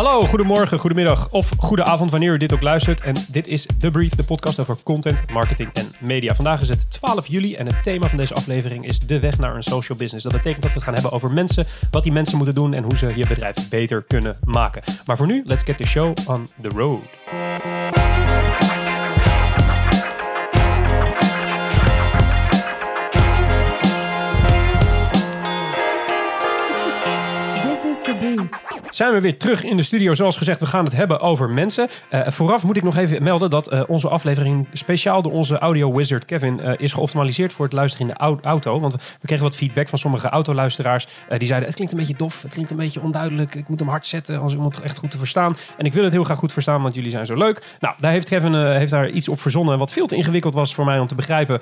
Hallo, goedemorgen, goedemiddag of goede avond wanneer u dit ook luistert. En dit is The Brief, de podcast over content, marketing en media. Vandaag is het 12 juli en het thema van deze aflevering is de weg naar een social business. Dat betekent dat we het gaan hebben over mensen, wat die mensen moeten doen en hoe ze je bedrijf beter kunnen maken. Maar voor nu, let's get the show on the road. Zijn we weer terug in de studio. Zoals gezegd, we gaan het hebben over mensen. Eh, vooraf moet ik nog even melden dat eh, onze aflevering speciaal door onze audio wizard Kevin eh, is geoptimaliseerd voor het luisteren in de au- auto. Want we kregen wat feedback van sommige autoluisteraars. die zeiden: Het klinkt een beetje dof, het klinkt een beetje onduidelijk. Ik moet hem hard zetten als iemand echt goed te verstaan. En ik wil het heel graag goed verstaan, want jullie zijn zo leuk. Nou, daar heeft Kevin heeft daar iets op verzonnen. Wat veel te ingewikkeld was voor mij om te begrijpen.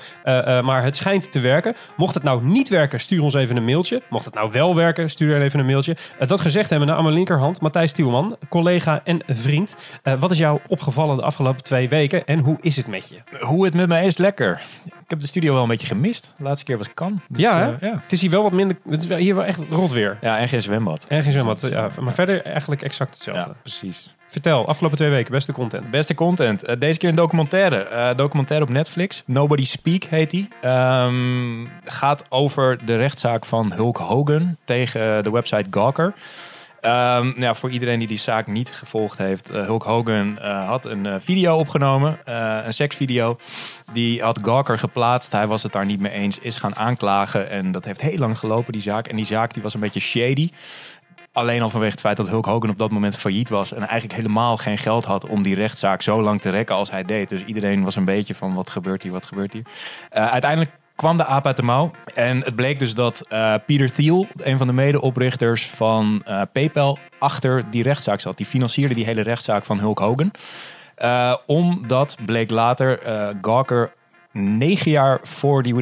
Maar het schijnt te werken. Mocht het nou niet werken, stuur ons even een mailtje. Mocht het nou wel werken, stuur even een mailtje. Dat gezegd hebben, aan mijn linkerhand, Matthijs Tielman, collega en vriend. Eh, wat is jou opgevallen de afgelopen twee weken en hoe is het met je? Hoe het met mij is, lekker. Ik heb de studio wel een beetje gemist. De laatste keer was ik kan. Dus, ja, eh, ja. het is hier wel wat minder. Het is hier wel echt rot weer. ja, en geen zwembad. En geen zwembad. Ja, maar verder eigenlijk exact hetzelfde. Ja, precies. Vertel, afgelopen twee weken, beste content. Beste content. Eh, deze keer een documentaire. Eh, documentaire op Netflix. Nobody Speak heet die. Ehm, gaat over de rechtszaak van Hulk Hogan tegen de website Gawker. Ja, voor iedereen die die zaak niet gevolgd heeft. eh, Hulk Hogan eh, had een eh, video opgenomen. een seksvideo. Die had Gawker geplaatst. Hij was het daar niet mee eens. Is gaan aanklagen. En dat heeft heel lang gelopen, die zaak. En die zaak die was een beetje shady. Alleen al vanwege het feit dat Hulk Hogan op dat moment failliet was. En eigenlijk helemaal geen geld had om die rechtszaak zo lang te rekken als hij deed. Dus iedereen was een beetje van wat gebeurt hier, wat gebeurt hier. Uiteindelijk kwam de aap uit de mouw. En het bleek dus dat eh, Peter Thiel, een van de medeoprichters van eh, PayPal, achter die rechtszaak zat. Die financierde die hele rechtszaak van Hulk Hogan. Eh, omdat bleek later Gawker negen jaar voor die,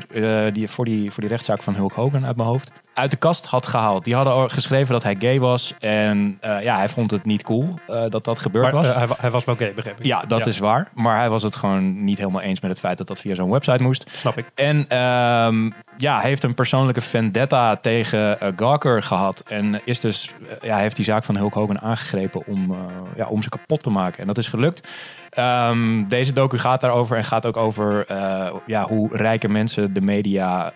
die, voor, die, voor die rechtszaak van Hulk Hogan uit mijn hoofd uit de kast had gehaald. Die hadden al geschreven dat hij gay was. En eh, ja, hij vond het niet cool eh, dat dat gebeurd Maar was. eh, hij, hij was wel oké, begreep ik. ja, dat is waar. Maar hij was het gewoon niet helemaal eens met het feit dat dat via zo'n website moest. Snap ik. En ehm, ja, hij heeft een persoonlijke vendetta tegen Gawker gehad. En is dus, ja, heeft die zaak van Hulk Hogan aangegrepen om, ja, om ze kapot te maken. En dat is gelukt. Ehm, deze docu gaat daarover en gaat ook over ja, hoe rijke mensen de media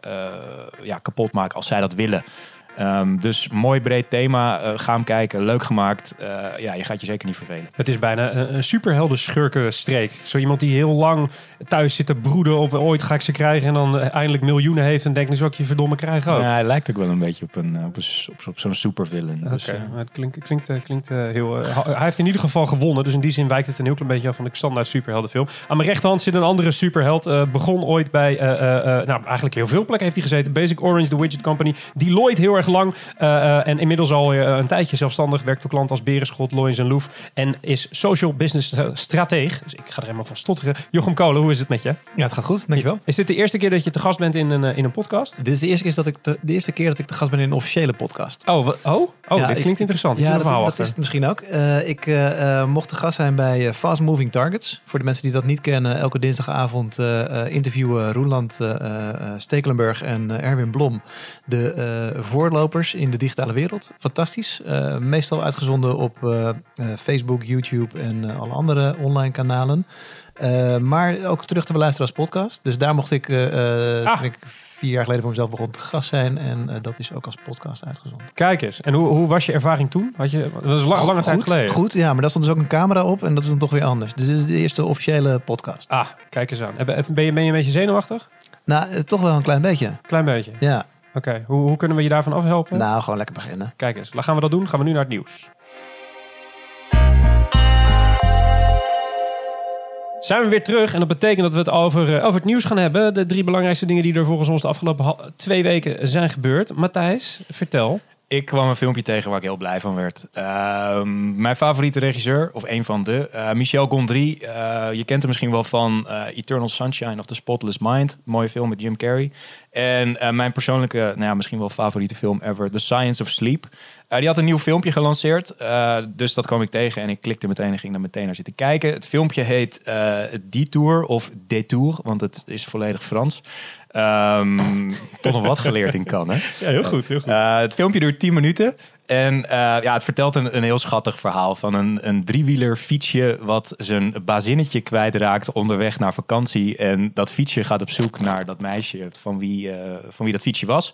ja, kapot maken als zij dat willen. 2000 Ehm, dus mooi breed thema. eh, ga hem kijken. Leuk gemaakt. Eh, ja, je gaat je zeker niet vervelen. Het is bijna een, een superhelden schurkenstreek. Zo iemand die heel lang thuis zit te broeden op ooit ga ik ze krijgen en dan eh, eindelijk miljoenen heeft en denkt nu zal ik je verdomme krijgen ook. Ja, hij lijkt ook wel een beetje op, een, op, een, op, op zo'n supervillain. Oké, Dus, het klinkt, klinkt, klinkt heel... hij heeft in ieder geval gewonnen, dus in die zin wijkt het een heel klein beetje af van de standaard superheldenfilm. Aan mijn rechterhand zit een andere superheld. begon ooit bij, nou eigenlijk heel veel plekken heeft hij gezeten. Basic Orange, The Widget Company. Deloitte heel erg lang. eh, eh, en inmiddels al eh, een tijdje zelfstandig. Werkt voor klanten als Berenschot, Loyens en Loef. En is social business strateeg. Dus ik ga er helemaal van stotteren. Jochem Kolen, hoe is het met je? Ja, het gaat goed, dankjewel. Is dit de eerste keer dat je te gast bent in een, in een podcast? Dit is de eerste, keer dat ik te, de eerste keer dat ik te gast ben in een officiële podcast. Oh, oh? oh Ja, dit ik- klinkt interessant. Ik ja, dat, is het misschien ook. Ik mocht te gast zijn bij Fast Moving Targets. Voor de mensen die dat niet kennen, elke dinsdagavond interviewen Roeland Stekelenburg en Erwin Blom de eh, voorlopers in de digitale wereld. Fantastisch. Eh, meestal uitgezonden op eh, eh, Facebook, YouTube en alle andere online kanalen. Maar ook terug te beluisteren als podcast. Dus daar mocht ik, Ah. toen ik vier jaar geleden voor mezelf begon te gast zijn. En dat is ook als podcast uitgezonden. Kijk eens. En hoe, hoe was je ervaring toen? Had je, dat is lang, lange tijd geleden. Goed, ja, maar daar stond dus ook een camera op en dat is dan toch weer anders. Dus dit is de eerste officiële podcast. Ah, kijk eens aan. Ben je, ben je een beetje zenuwachtig? Nou, toch wel een klein beetje. Klein beetje. Ja, Oké, hoe, hoe kunnen we je daarvan afhelpen? nou, gewoon lekker beginnen. Kijk eens, gaan we dat doen. Gaan we nu naar het nieuws. Zijn we weer terug en dat betekent dat we het over, eh, over het nieuws gaan hebben. De drie belangrijkste dingen die er volgens ons de afgelopen twee weken zijn gebeurd. Matthijs, vertel. Ik kwam een filmpje tegen waar ik heel blij van werd. Ehm, mijn favoriete regisseur, of een van de, eh, Michel Gondry. Eh, je kent hem misschien wel van eh, Eternal Sunshine of The Spotless Mind. Mooie film met Jim Carrey. En mijn persoonlijke, nou ja, misschien wel favoriete film ever, The Science of Sleep. Die had een nieuw filmpje gelanceerd. dus dat kwam ik tegen en ik klikte meteen en ging er meteen naar zitten kijken. Het filmpje heet Detour of Détour, want het is volledig Frans. Ehm toch nog wat geleerd in kan, hè? Ja, heel goed, heel goed. Eh, het filmpje duurt 10 minuten. En eh, ja, het vertelt een, een heel schattig verhaal van een, een driewieler fietsje wat zijn bazinnetje kwijtraakt onderweg naar vakantie. En dat fietsje gaat op zoek naar dat meisje van wie, eh, van wie dat fietsje was.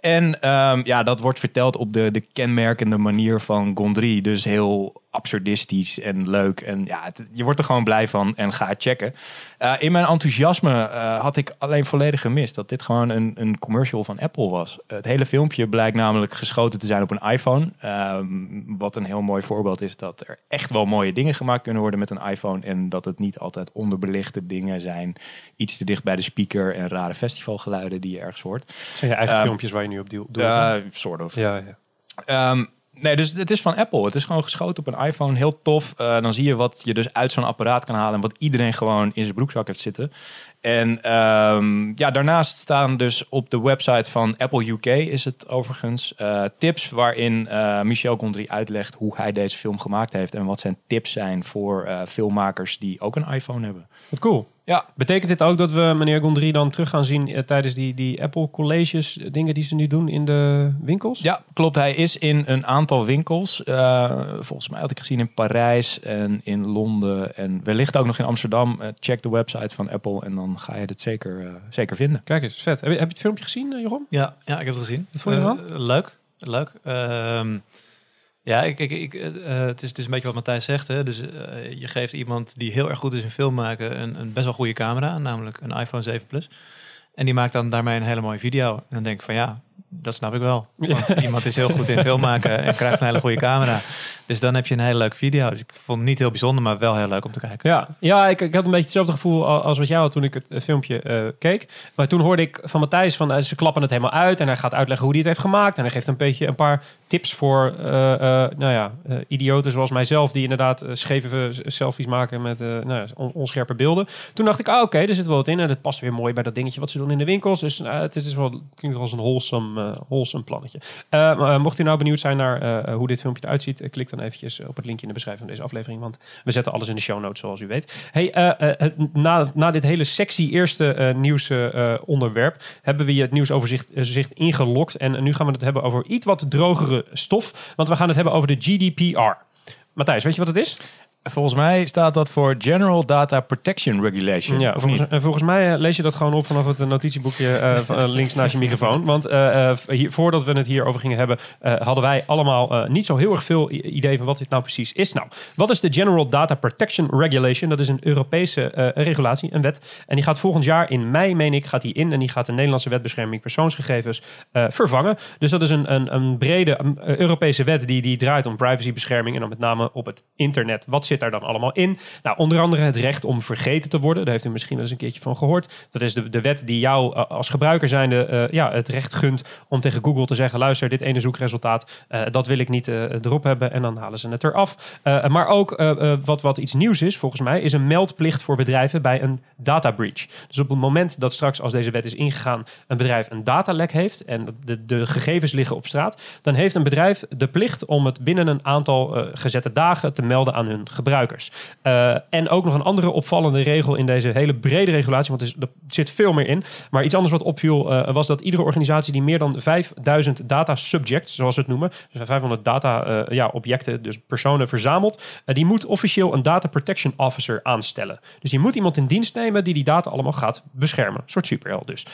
En ehm, ja, dat wordt verteld op de, de kenmerkende manier van Gondry. Dus heel absurdistisch en leuk. En ja, het- je wordt er gewoon blij van en ga het checken. Eh, in mijn enthousiasme eh, had ik alleen volledig gemist dat dit gewoon een, een commercial van Apple was. Het hele filmpje blijkt namelijk geschoten te zijn op een iPhone. Ehm, wat een heel mooi voorbeeld is dat er echt wel mooie dingen gemaakt kunnen worden met een iPhone. En dat het niet altijd onderbelichte dingen zijn. Iets te dicht bij de speaker en rare festivalgeluiden die je ergens hoort. Zijn je eigen Ehm, filmpjes waar je nu op Uh, hè? sort of. ja, ja. Ehm, nee, dus het is van Apple. Het is gewoon geschoten op een iPhone. Heel tof. Eh, dan zie je wat je dus uit zo'n apparaat kan halen. En wat iedereen gewoon in zijn broekzak heeft zitten. En ehm, ja, daarnaast staan dus op de website van Apple UK is het overigens eh, tips waarin eh, Michel Gondry uitlegt hoe hij deze film gemaakt heeft en wat zijn tips zijn voor filmmakers die ook een iPhone hebben. Wat cool. Ja, Betekent dit ook dat we meneer Gondry dan terug gaan zien eh, tijdens die, die Apple Colleges, eh, dingen die ze nu doen in de winkels? Ja, klopt. Hij is in een aantal winkels. Eh, volgens mij had ik gezien in Parijs en in Londen en wellicht ook nog in Amsterdam. Eh, check de website van Apple en dan ga je het zeker, eh, zeker vinden. Kijk eens, vet. Heb je, heb je het filmpje gezien, eh, Jeroen? Ja, ja, ik heb het gezien. Wat vond je Eh, ervan? leuk, leuk. Ehm, ja, ik, ik, ik, eh, eh, het, is, het is een beetje wat Matthijs zegt. Hè? Dus eh, je geeft iemand die heel erg goed is in film maken een, een best wel goede camera, namelijk een iPhone 7 Plus. En die maakt dan daarmee een hele mooie video. En dan denk ik van ja, dat snap ik wel. Want iemand is heel goed in film maken en krijgt een hele goede camera. Dus dan heb je een hele leuke video. Dus ik vond het niet heel bijzonder, maar wel heel leuk om te kijken. Ja, ja ik, ik had een beetje hetzelfde gevoel al- als wat jij had toen ik het filmpje eh, keek. Maar toen hoorde ik van Matthijs van eh, ze klappen het helemaal uit en hij gaat uitleggen hoe hij het heeft gemaakt. En hij geeft een beetje een paar tips voor eh, nou ja, idioten zoals mijzelf die inderdaad scheve selfies maken met nou onscherpe beelden. Toen dacht ik, ah oké, er zit wel wat in en het past weer mooi bij dat dingetje wat ze doen in de winkels. Dus nou, het is wel, het klinkt wel als een wholesome, wholesome plannetje. Mocht u nou benieuwd zijn naar hoe dit filmpje eruit ziet, klik dan eventjes op het linkje in de beschrijving van deze aflevering, want we zetten alles in de show notes zoals u weet. Hey, eh, eh, na, na dit hele sexy eerste eh nieuws eh, onderwerp hebben we je het nieuwsoverzicht eh, zicht ingelokt en nu gaan we het hebben over iets wat drogere stof, want we gaan het hebben over de GDPR. Matthijs, weet je wat het is? Volgens mij staat dat voor General Data Protection Regulation. Ja, of volgens, en volgens mij eh, lees je dat gewoon op vanaf het eh, notitieboekje eh, eh, links naast je microfoon. Want eh, eh, hier, voordat we het hierover gingen hebben, eh, hadden wij allemaal eh, niet zo heel erg veel idee van wat dit nou precies is. Nou, wat is de General Data Protection Regulation? Dat is een Europese eh, regulatie, een wet. En die gaat volgend jaar in mei, meen ik, gaat die in. En die gaat de Nederlandse wet bescherming persoonsgegevens eh, vervangen. Dus dat is een, een, een brede eh, Europese wet die, die draait om privacybescherming. En dan met name op het internet. Wat zit daar dan allemaal in? Nou, onder andere het recht om vergeten te worden. Daar heeft u misschien wel eens een keertje van gehoord. Dat is de, de wet die jou eh, als gebruiker zijnde eh, ja, het recht gunt om tegen Google te zeggen... luister, dit ene zoekresultaat, eh, dat wil ik niet erop hebben. En dan halen ze het eraf. Maar ook wat, wat iets nieuws is, volgens mij... is een meldplicht voor bedrijven bij een data breach. Dus op het moment dat straks, als deze wet is ingegaan... een bedrijf een datalek heeft en de, de gegevens liggen op straat... dan heeft een bedrijf de plicht om het binnen een aantal gezette dagen te melden aan hun gebruikers. Eh, en ook nog een andere opvallende regel in deze hele brede regulatie, want er, zit veel meer in. Maar iets anders wat opviel eh, was dat iedere organisatie die meer dan 5000 data subjects, zoals ze het noemen, dus 500 data eh, ja, objecten, dus personen verzamelt, die moet officieel een data protection officer aanstellen. Dus die moet iemand in dienst nemen die die data allemaal gaat beschermen. Een soort superheld dus.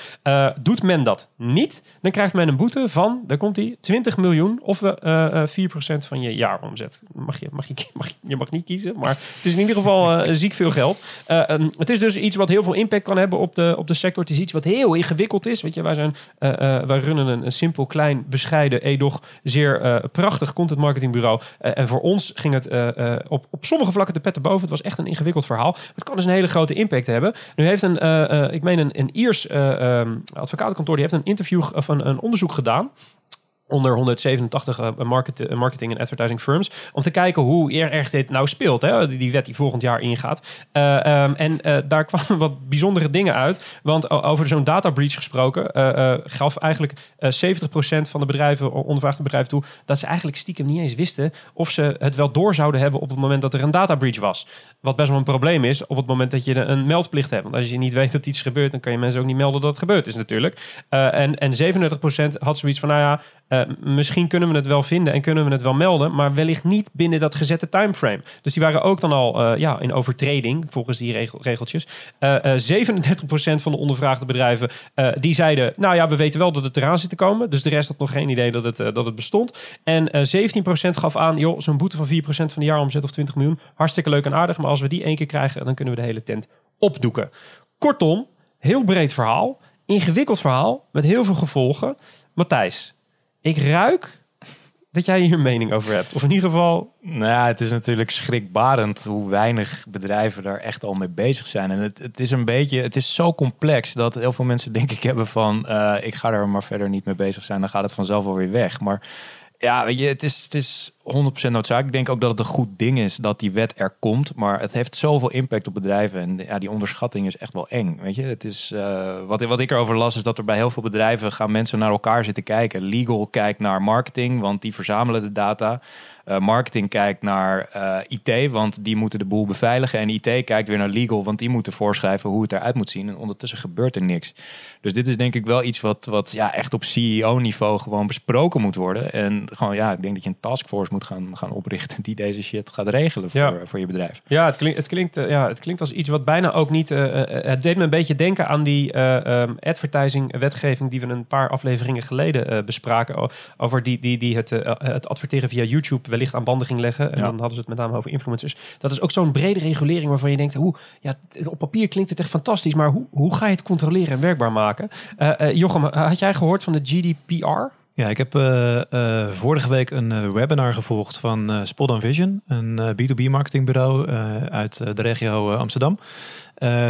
Doet men dat niet, dan krijgt men een boete van, daar komt die, 20 miljoen of eh, eh, 4% van je jaaromzet. Mag je, mag je, mag je, je mag niet kiezen, maar het is in ieder geval eh, ziek veel geld. Eh, ehm, het is dus iets wat heel veel impact kan hebben op de, op de sector. Het is iets wat heel ingewikkeld is. Weet je, wij, zijn, eh, wij runnen een, een simpel, klein, bescheiden, edoch zeer prachtig content marketingbureau. En voor ons ging het op, op sommige vlakken de pet te boven. Het was echt een ingewikkeld verhaal. Het kan dus een hele grote impact hebben. Nu heeft een, ik meen een, een Iers eh, ehm, advocatenkantoor, die heeft een interview of een, een onderzoek gedaan onder 187 eh, eh, marketing en advertising firms. Om te kijken hoe erg dit nou speelt. Hè? Die, wet die volgend jaar ingaat. Eh, ehm, en daar kwamen wat bijzondere dingen uit. Want over zo'n data breach gesproken... gaf eigenlijk eh 70% van de bedrijven, ondervraagde bedrijven toe... dat ze eigenlijk stiekem niet eens wisten... of ze het wel door zouden hebben op het moment dat er een data breach was. Wat best wel een probleem is op het moment dat je een meldplicht hebt. Want als je niet weet dat iets gebeurt... dan kan je mensen ook niet melden dat het gebeurd is natuurlijk. En, en 37% had zoiets van, nou ja... eh, misschien kunnen we het wel vinden en kunnen we het wel melden, maar wellicht niet binnen dat gezette timeframe. Dus die waren ook dan al eh, ja, in overtreding volgens die regel, regeltjes. Eh, eh, 37% van de ondervraagde bedrijven die zeiden, nou ja, we weten wel dat het eraan zit te komen. Dus de rest had nog geen idee dat het, dat het bestond. En eh 17% gaf aan, joh, zo'n boete van 4% van de jaaromzet of 20 miljoen, hartstikke leuk en aardig. Maar als we die één keer krijgen, dan kunnen we de hele tent opdoeken. Kortom, heel breed verhaal, ingewikkeld verhaal met heel veel gevolgen. Matthijs, ik ruik dat jij hier een mening over hebt. Of in ieder geval, Nou ja, het is natuurlijk schrikbarend hoe weinig bedrijven daar echt al mee bezig zijn. En het, het is een beetje, het is zo complex dat heel veel mensen denk ik hebben van, eh, ik ga er maar verder niet mee bezig zijn, dan gaat het vanzelf alweer weg. Maar ja, weet je, het is, het is 100% noodzaak. Ik denk ook dat het een goed ding is dat die wet er komt, maar het heeft zoveel impact op bedrijven en ja, die onderschatting is echt wel eng. Weet je, het is eh, wat, wat ik erover las is dat er bij heel veel bedrijven gaan mensen naar elkaar zitten kijken. Legal kijkt naar marketing, want die verzamelen de data. Eh, marketing kijkt naar eh, IT, want die moeten de boel beveiligen. En IT kijkt weer naar legal, want die moeten voorschrijven hoe het eruit moet zien. En ondertussen gebeurt er niks. Dus dit is denk ik wel iets wat, wat ja, echt op CEO-niveau gewoon besproken moet worden. En gewoon, ja, ik denk dat je een taskforce moet gaan, gaan oprichten die deze shit gaat regelen voor, Ja. voor je bedrijf. Ja, het klinkt, het, klinkt, eh, ja, het klinkt als iets wat bijna ook niet. eh, eh, het deed me een beetje denken aan die eh, ehm, advertising-wetgeving die we een paar afleveringen geleden bespraken. Over die, die, die het, het adverteren via YouTube wellicht aan banden ging leggen. En Ja. dan hadden ze het met name over influencers. Dat is ook zo'n brede regulering waarvan je denkt: hoe, ja, op papier klinkt het echt fantastisch, maar hoe, hoe ga je het controleren en werkbaar maken? Jochem, had jij gehoord van de GDPR? Ja, ik heb eh, eh, vorige week een eh, webinar gevolgd van Spot on Vision, een eh, B2B marketingbureau uit de regio Amsterdam.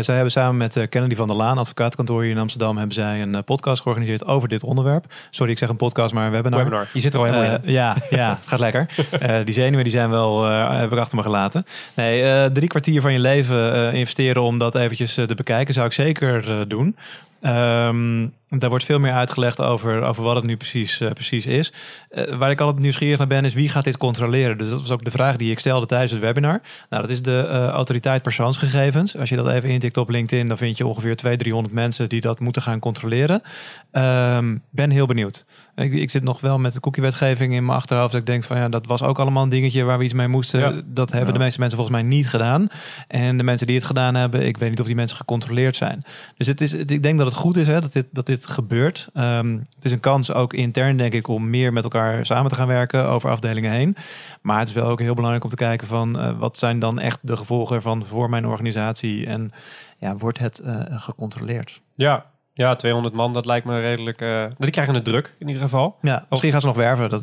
Zij hebben samen met Kennedy van der Laan, advocaatkantoor hier in Amsterdam, hebben zij een podcast georganiseerd over dit onderwerp. Sorry, ik zeg een podcast, maar een webinar. Webinar. Je zit er al helemaal in. Ja, ja, het gaat lekker. Die zenuwen die zijn wel, heb ik achter me gelaten. Nee, drie kwartier van je leven investeren om dat eventjes te bekijken, zou ik zeker doen. Ehm, daar wordt veel meer uitgelegd over, over wat het nu precies, eh, precies is. Eh, waar ik altijd nieuwsgierig naar ben, is wie gaat dit controleren? Dus dat was ook de vraag die ik stelde tijdens het webinar. Nou, dat is de eh, autoriteit persoonsgegevens. Als je dat even intikt op LinkedIn, dan vind je ongeveer 200, 300 mensen die dat moeten gaan controleren. Ehm, ben heel benieuwd. Ik, ik zit nog wel met de cookie-wetgeving in mijn achterhoofd. Dat ik denk van ja, dat was ook allemaal een dingetje waar we iets mee moesten. Ja. Dat hebben Ja. de meeste mensen volgens mij niet gedaan. En de mensen die het gedaan hebben, ik weet niet of die mensen gecontroleerd zijn. Dus het is, het- ik denk dat het goed is hè, dat, dit, dat dit gebeurt. Ehm, het is een kans ook intern, denk ik, om meer met elkaar samen te gaan werken over afdelingen heen. Maar het is wel ook heel belangrijk om te kijken van eh, wat zijn dan echt de gevolgen ervan voor mijn organisatie. En ja, wordt het eh, gecontroleerd? Ja. ja, 200 man, dat lijkt me redelijk. eh, nou, die krijgen een druk in ieder geval. Ja, misschien gaan ze nog werven. Dat,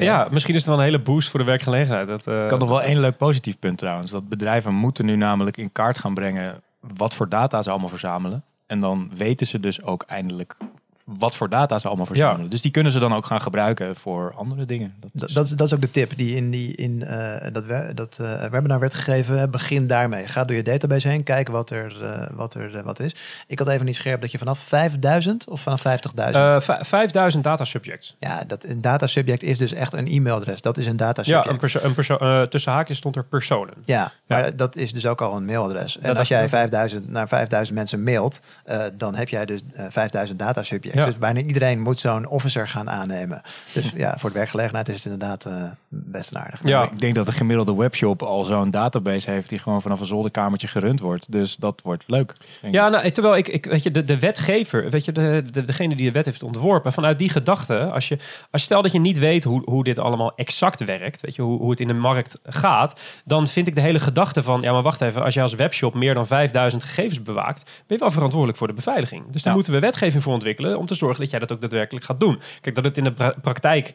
ja, misschien is het wel een hele boost voor de werkgelegenheid. Dat, eh, Ik had nog wel één leuk positief punt trouwens. Dat bedrijven moeten nu namelijk in kaart gaan brengen wat voor data ze allemaal verzamelen. En dan weten ze dus ook eindelijk wat voor data ze allemaal verzamelen. Dus die kunnen ze dan ook gaan gebruiken voor andere dingen. Dat Dat, is- dat, is- dat is ook de tip die in, die, in eh, dat, we, dat eh, webinar werd gegeven. Begin daarmee. Ga door je database heen. Kijk wat er, eh, wat er, wat er is. Ik had even niet scherp dat je vanaf 5000 of vanaf 50.000. eh, vij- 5000 data subjects. ja, dat, een datasubject is dus echt een e-mailadres. Dat is een Ja, datasubject. een perso een perso eh, tussen haakjes stond er personen. Ja, maar dat is dus ook al een mailadres. En als jij ook. 5000 naar 5000 mensen mailt, eh, dan heb jij dus eh, 5000 Ja. Dus bijna iedereen moet zo'n officer gaan aannemen. Dus ja, voor de werkgelegenheid is het inderdaad eh, best een aardig. Ja. Ik denk dat de gemiddelde webshop al zo'n database heeft die gewoon vanaf een zolderkamertje gerund wordt. Dus dat wordt leuk. Ja, nou, terwijl ik, ik weet je, de, de wetgever, weet je, de, de, degene die de wet heeft ontworpen, vanuit die gedachte, als je, als je stel dat je niet weet hoe, hoe dit allemaal exact werkt, weet je, hoe, hoe het in de markt gaat, dan vind ik de hele gedachte van, ja, maar wacht even, als je als webshop meer dan 5000 gegevens bewaakt, ben je wel verantwoordelijk voor de beveiliging. Dus daar Ja. moeten we wetgeving voor ontwikkelen om te zorgen dat jij dat ook daadwerkelijk gaat doen. Kijk, dat het in de pra- praktijk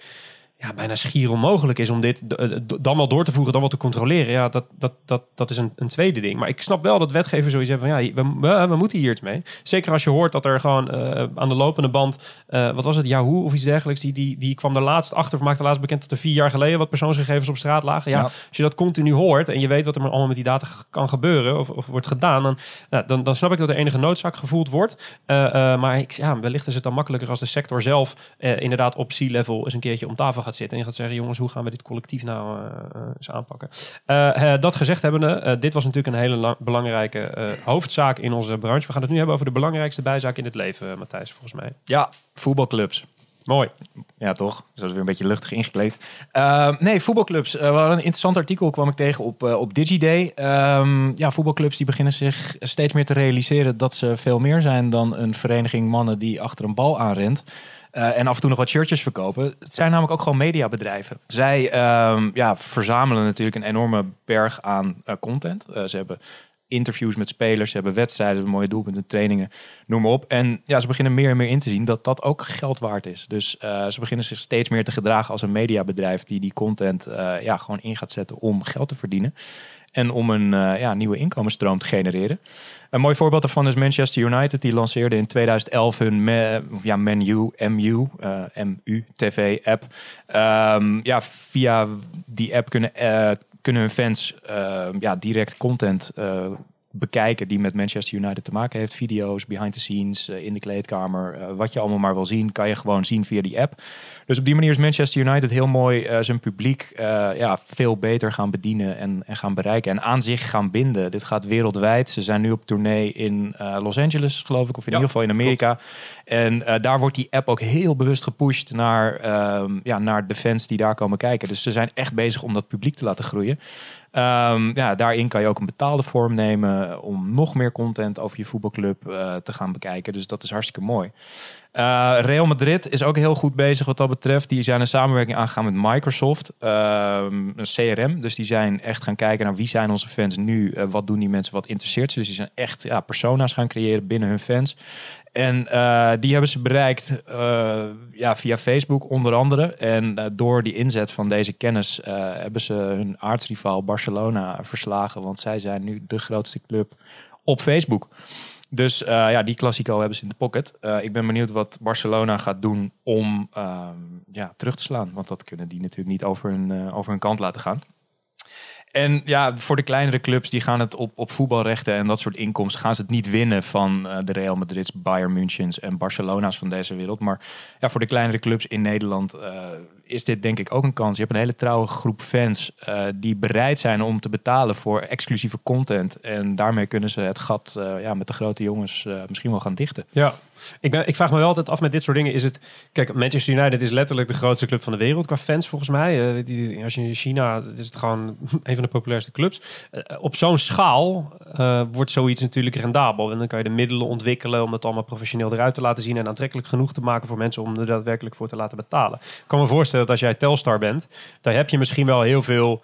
ja, bijna schier onmogelijk is om dit eh, dan wel door te voeren, dan wel te controleren. Ja, dat, dat, dat, dat is een, een tweede ding. Maar ik snap wel dat wetgevers zoiets hebben van ja, we, we, we moeten hier iets mee. Zeker als je hoort dat er gewoon eh, aan de lopende band, eh, wat was het, Yahoo of iets dergelijks, die, die, die kwam er laatst achter, of maakte laatst bekend dat er vier jaar geleden wat persoonsgegevens op straat lagen. Ja, Ja. als je dat continu hoort en je weet wat er allemaal met die data kan gebeuren of, of wordt gedaan, dan, nou, dan, dan snap ik dat er enige noodzaak gevoeld wordt. Maar ik, ja, wellicht is het dan makkelijker als de sector zelf inderdaad op C-level eens een keertje om tafel gaat zitten en gaat zeggen, jongens, hoe gaan we dit collectief nou eh, eh, eens aanpakken? Eh, dat gezegd hebbende, dit was natuurlijk een hele lang- belangrijke hoofdzaak in onze branche. We gaan het nu hebben over de belangrijkste bijzaak in het leven, Matthijs, volgens mij. Ja, voetbalclubs. Mooi. Ja, toch? Dus dat is weer een beetje luchtig ingekleed. Ehm, nee, voetbalclubs. Eh, we hadden een interessant artikel, kwam ik tegen op, op DigiDay. Ehm, ja, voetbalclubs die beginnen zich steeds meer te realiseren dat ze veel meer zijn dan een vereniging mannen die achter een bal aanrent. Eh, en af en toe nog wat shirtjes verkopen. Het zijn namelijk ook gewoon mediabedrijven. Zij ehm, ja, verzamelen natuurlijk een enorme berg aan eh, content. Eh, ze hebben interviews met spelers, ze hebben wedstrijden, ze hebben mooie doelpunten, trainingen, noem maar op. En ja, ze beginnen meer en meer in te zien dat dat ook geld waard is. Dus ze beginnen zich steeds meer te gedragen als een mediabedrijf die die content ja, gewoon in gaat zetten om geld te verdienen. En om een eh, ja, nieuwe inkomensstroom te genereren. Een mooi voorbeeld daarvan is Manchester United. Die lanceerde in 2011 hun me, ja, menu, MU, eh, MU TV-app. Ehm, ja, via die app kunnen, eh, kunnen hun fans eh, ja, direct content bekijken die met Manchester United te maken heeft. Video's, behind the scenes, eh, in de kleedkamer. eh, wat je allemaal maar wil zien, kan je gewoon zien via die app. Dus op die manier is Manchester United heel mooi eh, zijn publiek ja, veel beter gaan bedienen en, en gaan bereiken. En aan zich gaan binden. Dit gaat wereldwijd. Ze zijn nu op tournee in Los Angeles, geloof ik. Of in Ja, ieder geval in Amerika. En daar wordt die app ook heel bewust gepusht naar, ehm, ja, naar de fans die daar komen kijken. Dus ze zijn echt bezig om dat publiek te laten groeien. Ehm, ja, daarin kan je ook een betaalde vorm nemen om nog meer content over je voetbalclub eh, te gaan bekijken. Dus dat is hartstikke mooi. Eh, Real Madrid is ook heel goed bezig wat dat betreft. Die zijn een samenwerking aangegaan met Microsoft, ehm, een CRM. Dus die zijn echt gaan kijken naar wie zijn onze fans nu, uh, wat doen die mensen, wat interesseert ze. Dus die zijn echt ja, persona's gaan creëren binnen hun fans. En uh, die hebben ze bereikt uh, ja, via Facebook onder andere. En uh, door die inzet van deze kennis hebben ze hun aardsrivaal Barcelona verslagen. Want zij zijn nu de grootste club op Facebook. Dus ja, die Classico hebben ze in de pocket. ik ben benieuwd wat Barcelona gaat doen om ja, terug te slaan. Want dat kunnen die natuurlijk niet over hun, over hun kant laten gaan. En ja, voor de kleinere clubs die gaan het op, op voetbalrechten en dat soort inkomsten gaan ze het niet winnen van uh, de Real Madrid's, Bayern Münchens en Barcelona's van deze wereld. Maar ja, voor de kleinere clubs in Nederland uh, is dit denk ik ook een kans. Je hebt een hele trouwe groep fans uh, die bereid zijn om te betalen voor exclusieve content. En daarmee kunnen ze het gat ja, met de grote jongens misschien wel gaan dichten. Ja, ik, ben, ik vraag me wel altijd af met dit soort dingen. Is het, kijk, Manchester United is letterlijk de grootste club van de wereld qua fans volgens mij. Die, als je in China is het gewoon een van de populairste clubs. Uh, op zo'n schaal uh, wordt zoiets natuurlijk rendabel. En dan kan je de middelen ontwikkelen om het allemaal professioneel eruit te laten zien en aantrekkelijk genoeg te maken voor mensen om er daadwerkelijk voor te laten betalen. Ik kan me voorstellen dat als jij Telstar bent, dan heb je misschien wel heel veel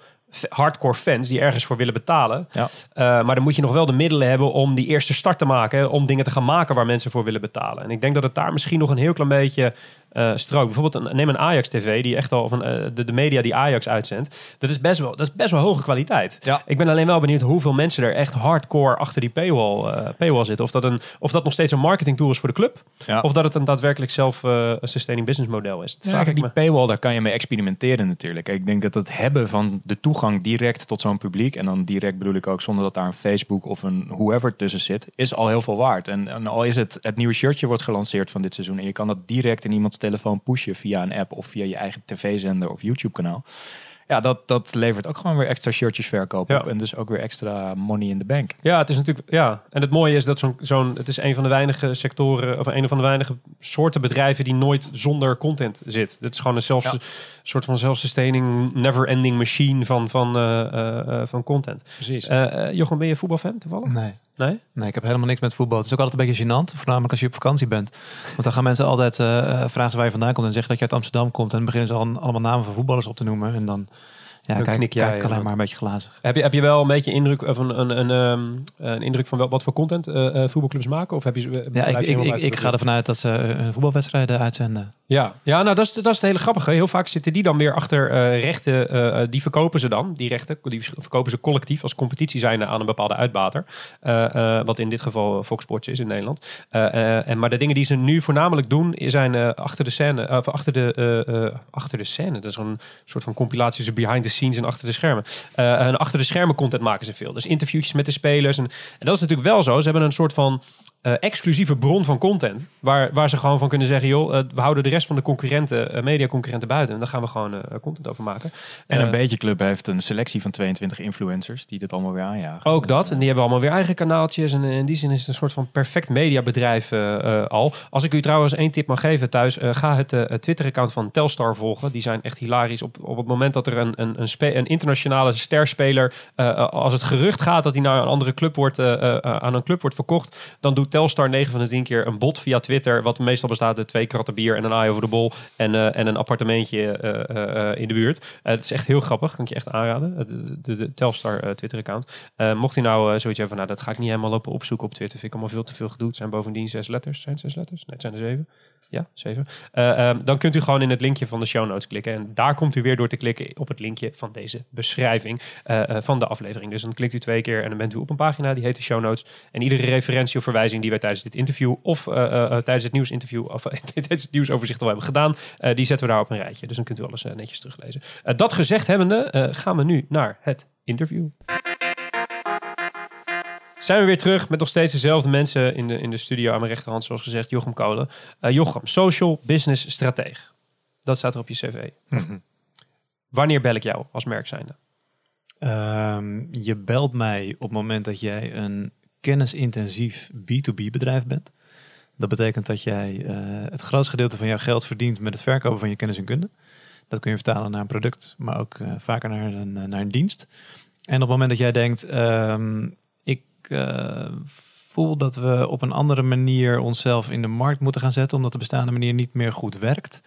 hardcore fans die ergens voor willen betalen. Ja. Uh, maar dan moet je nog wel de middelen hebben om die eerste start te maken. Om dingen te gaan maken waar mensen voor willen betalen. En ik denk dat het daar misschien nog een heel klein beetje uh, strook. Bijvoorbeeld een, neem een Ajax TV die echt al van uh, de, de, media die Ajax uitzendt. Dat is best wel, dat is best wel hoge kwaliteit. Ja. Ik ben alleen wel benieuwd hoeveel mensen er echt hardcore achter die paywall, uh, paywall zitten. Of dat, een, of dat nog steeds een marketing tool is voor de club. Ja. Of dat het een daadwerkelijk zelf een sustaining business model is. Ja, kijk, die paywall, daar kan je mee experimenteren natuurlijk. Ik denk dat het hebben van de toegang direct tot zo'n publiek. En dan direct bedoel ik ook zonder dat daar een Facebook of een whoever tussen zit. Is al heel veel waard. En, en al is het, het nieuwe shirtje wordt gelanceerd van dit seizoen. En je kan dat direct in iemands telefoon pushen via een app of via je eigen tv-zender of YouTube-kanaal. Ja, dat, dat levert ook gewoon weer extra shirtjes verkoop ja. op. En dus ook weer extra money in the bank. Ja, het is natuurlijk. Ja, en het mooie is dat zo'n. zo'n het is een van de weinige sectoren. of een van de weinige soorten bedrijven. die nooit zonder content zit. Het is gewoon een zelfs, ja. soort van self-sustaining, never-ending machine van, van, uh, uh, van content. Precies. Uh, Jochem, ben je voetbalfan toevallig? Nee. Nee? Nee, ik heb helemaal niks met voetbal. Het is ook altijd een beetje gênant, voornamelijk als je op vakantie bent. Want dan gaan mensen altijd uh, vragen ze waar je vandaan komt en zeggen dat je uit Amsterdam komt. En dan beginnen ze al allemaal namen van voetballers op te noemen. En dan, ja, kijk, kijk, kijk ik alleen maar een beetje glazig. Heb je, heb je wel een beetje indruk, of een, een, een, um, een indruk van wel, wat voor content uh, uh, voetbalclubs maken? Of heb je, ja, ik, ik, ik, ik ga ervan uit dat ze hun voetbalwedstrijden uitzenden. Ja, ja nou dat is, dat is het hele grappige. Heel vaak zitten die dan weer achter uh, rechten. Uh, die verkopen ze dan, die rechten. Die verkopen ze collectief als competitie zijn aan een bepaalde uitbater. Wat in dit geval Fox Sports is in Nederland. en, maar de dingen die ze nu voornamelijk doen, zijn achter de scène. Achter de, achter de scène. Dat is een soort van compilatie tussen behind the scenes en achter de schermen. en achter de schermen content maken ze veel. Dus interviewtjes met de spelers. En dat is natuurlijk wel zo. Ze hebben een soort van eh, exclusieve bron van content. Waar, waar ze gewoon van kunnen zeggen, joh, eh, we houden de rest van de concurrenten, eh, mediaconcurrenten buiten. En daar gaan we gewoon content over maken. En een beetje club heeft een selectie van 22 influencers die dit allemaal weer aanjagen. Ook dat. En die hebben allemaal weer eigen kanaaltjes. En in die zin is het een soort van perfect mediabedrijf al. Als ik u trouwens één tip mag geven thuis. ga het Twitter-account van Telstar volgen. Die zijn echt hilarisch. Op, op het moment dat er een, een, een, een internationale sterspeler... als het gerucht gaat dat hij naar een andere club wordt, aan een club wordt verkocht... dan doet Telstar 9 van de 10 keer een bot via Twitter... wat meestal bestaat uit twee kratten bier en een eye over de bol... en, eh, en een appartementje eh, eh, in de buurt. Het is echt heel grappig. Kan ik je echt aanraden. De, de, Telstar Twitter-account. Mocht hij nou zoiets hebben van... nou, dat ga ik niet helemaal lopen opzoeken op Twitter. Vind ik allemaal veel te veel gedoe. Het zijn bovendien zes letters. Zijn zes letters? Nee, het zijn er zeven. Ja, zeven. Eh, ehm, dan kunt u gewoon in het linkje van de show notes klikken. En daar komt u weer door te klikken op het linkje van deze beschrijving eh, eh, van de aflevering. Dus dan klikt u twee keer en dan bent u op een pagina die heet de show notes. En iedere referentie of verwijzing die wij tijdens dit interview of tijdens het nieuwsinterview of tijdens het nieuwsoverzicht al hebben gedaan, die zetten we daar op een rijtje. Dus dan kunt u alles netjes teruglezen. Dat gezegd hebbende, gaan we nu naar het interview. Zijn we weer terug met nog steeds dezelfde mensen in de, in de studio aan mijn rechterhand, zoals gezegd, Jochem Kolen. Eh, Jochem, social business strateeg. Dat staat er op je cv. Wanneer bel ik jou als merk zijnde? Ehm, je belt mij op het moment dat jij een kennisintensief B2B bedrijf bent. Dat betekent dat jij eh, het grootste gedeelte van jouw geld verdient met het verkopen van je kennis en kunde. Dat kun je vertalen naar een product, maar ook eh, vaker naar een, naar een dienst. En op het moment dat jij denkt, ehm, ik eh, voel dat we op een andere manier onszelf in de markt moeten gaan zetten, omdat de bestaande manier niet meer goed werkt.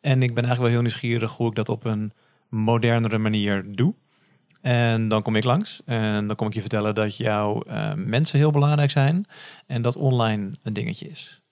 En ik ben eigenlijk wel heel nieuwsgierig hoe ik dat op een modernere manier doe. En dan kom ik langs en dan kom ik je vertellen dat jouw eh, mensen heel belangrijk zijn en dat online een dingetje is.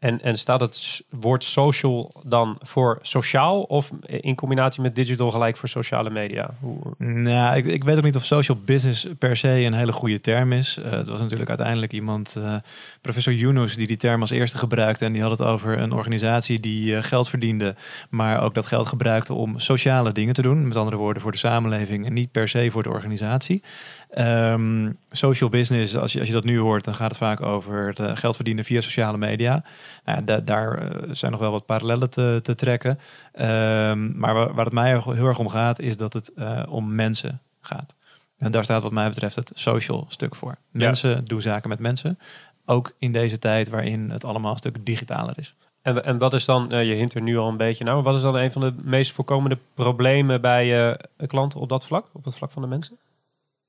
En, en staat het woord social dan voor sociaal of in combinatie met digital gelijk voor sociale media? Nou, ik, ik weet ook niet of social business per se een hele goede term is. Eh het was natuurlijk uiteindelijk iemand, eh, professor Yunus, die die term als eerste gebruikte. En die had het over een organisatie die eh, geld verdiende, maar ook dat geld gebruikte om sociale dingen te doen. Met andere woorden, voor de samenleving en niet per se voor de organisatie. Ehm, social business, als je, als je dat nu hoort, dan gaat het vaak over eh, geld verdienen via sociale media. Nou, da- daar eh, zijn nog wel wat parallellen te, te trekken. Ehm, maar waar, waar het mij heel erg om gaat, is dat het eh, om mensen gaat. En daar staat wat mij betreft het social stuk voor. Mensen doen zaken met mensen. Ook in deze tijd waarin het allemaal een stuk digitaler is. En, en wat is dan, je hint er nu al een beetje naar, maar wat is dan een van de meest voorkomende problemen bij eh, klanten op dat vlak, op het vlak van de mensen?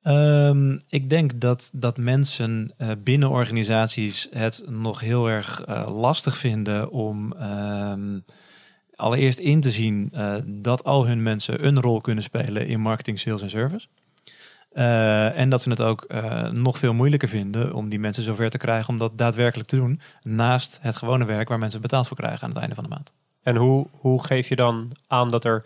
Ehm, ik denk dat, dat mensen eh, binnen organisaties het nog heel erg eh, lastig vinden om ehm, allereerst in te zien eh, dat al hun mensen een rol kunnen spelen in marketing, sales en service. En dat ze het ook nog veel moeilijker vinden om die mensen zover te krijgen om dat daadwerkelijk te doen. Naast het gewone werk waar mensen betaald voor krijgen aan het einde van de maand. En hoe, hoe geef je dan aan dat er.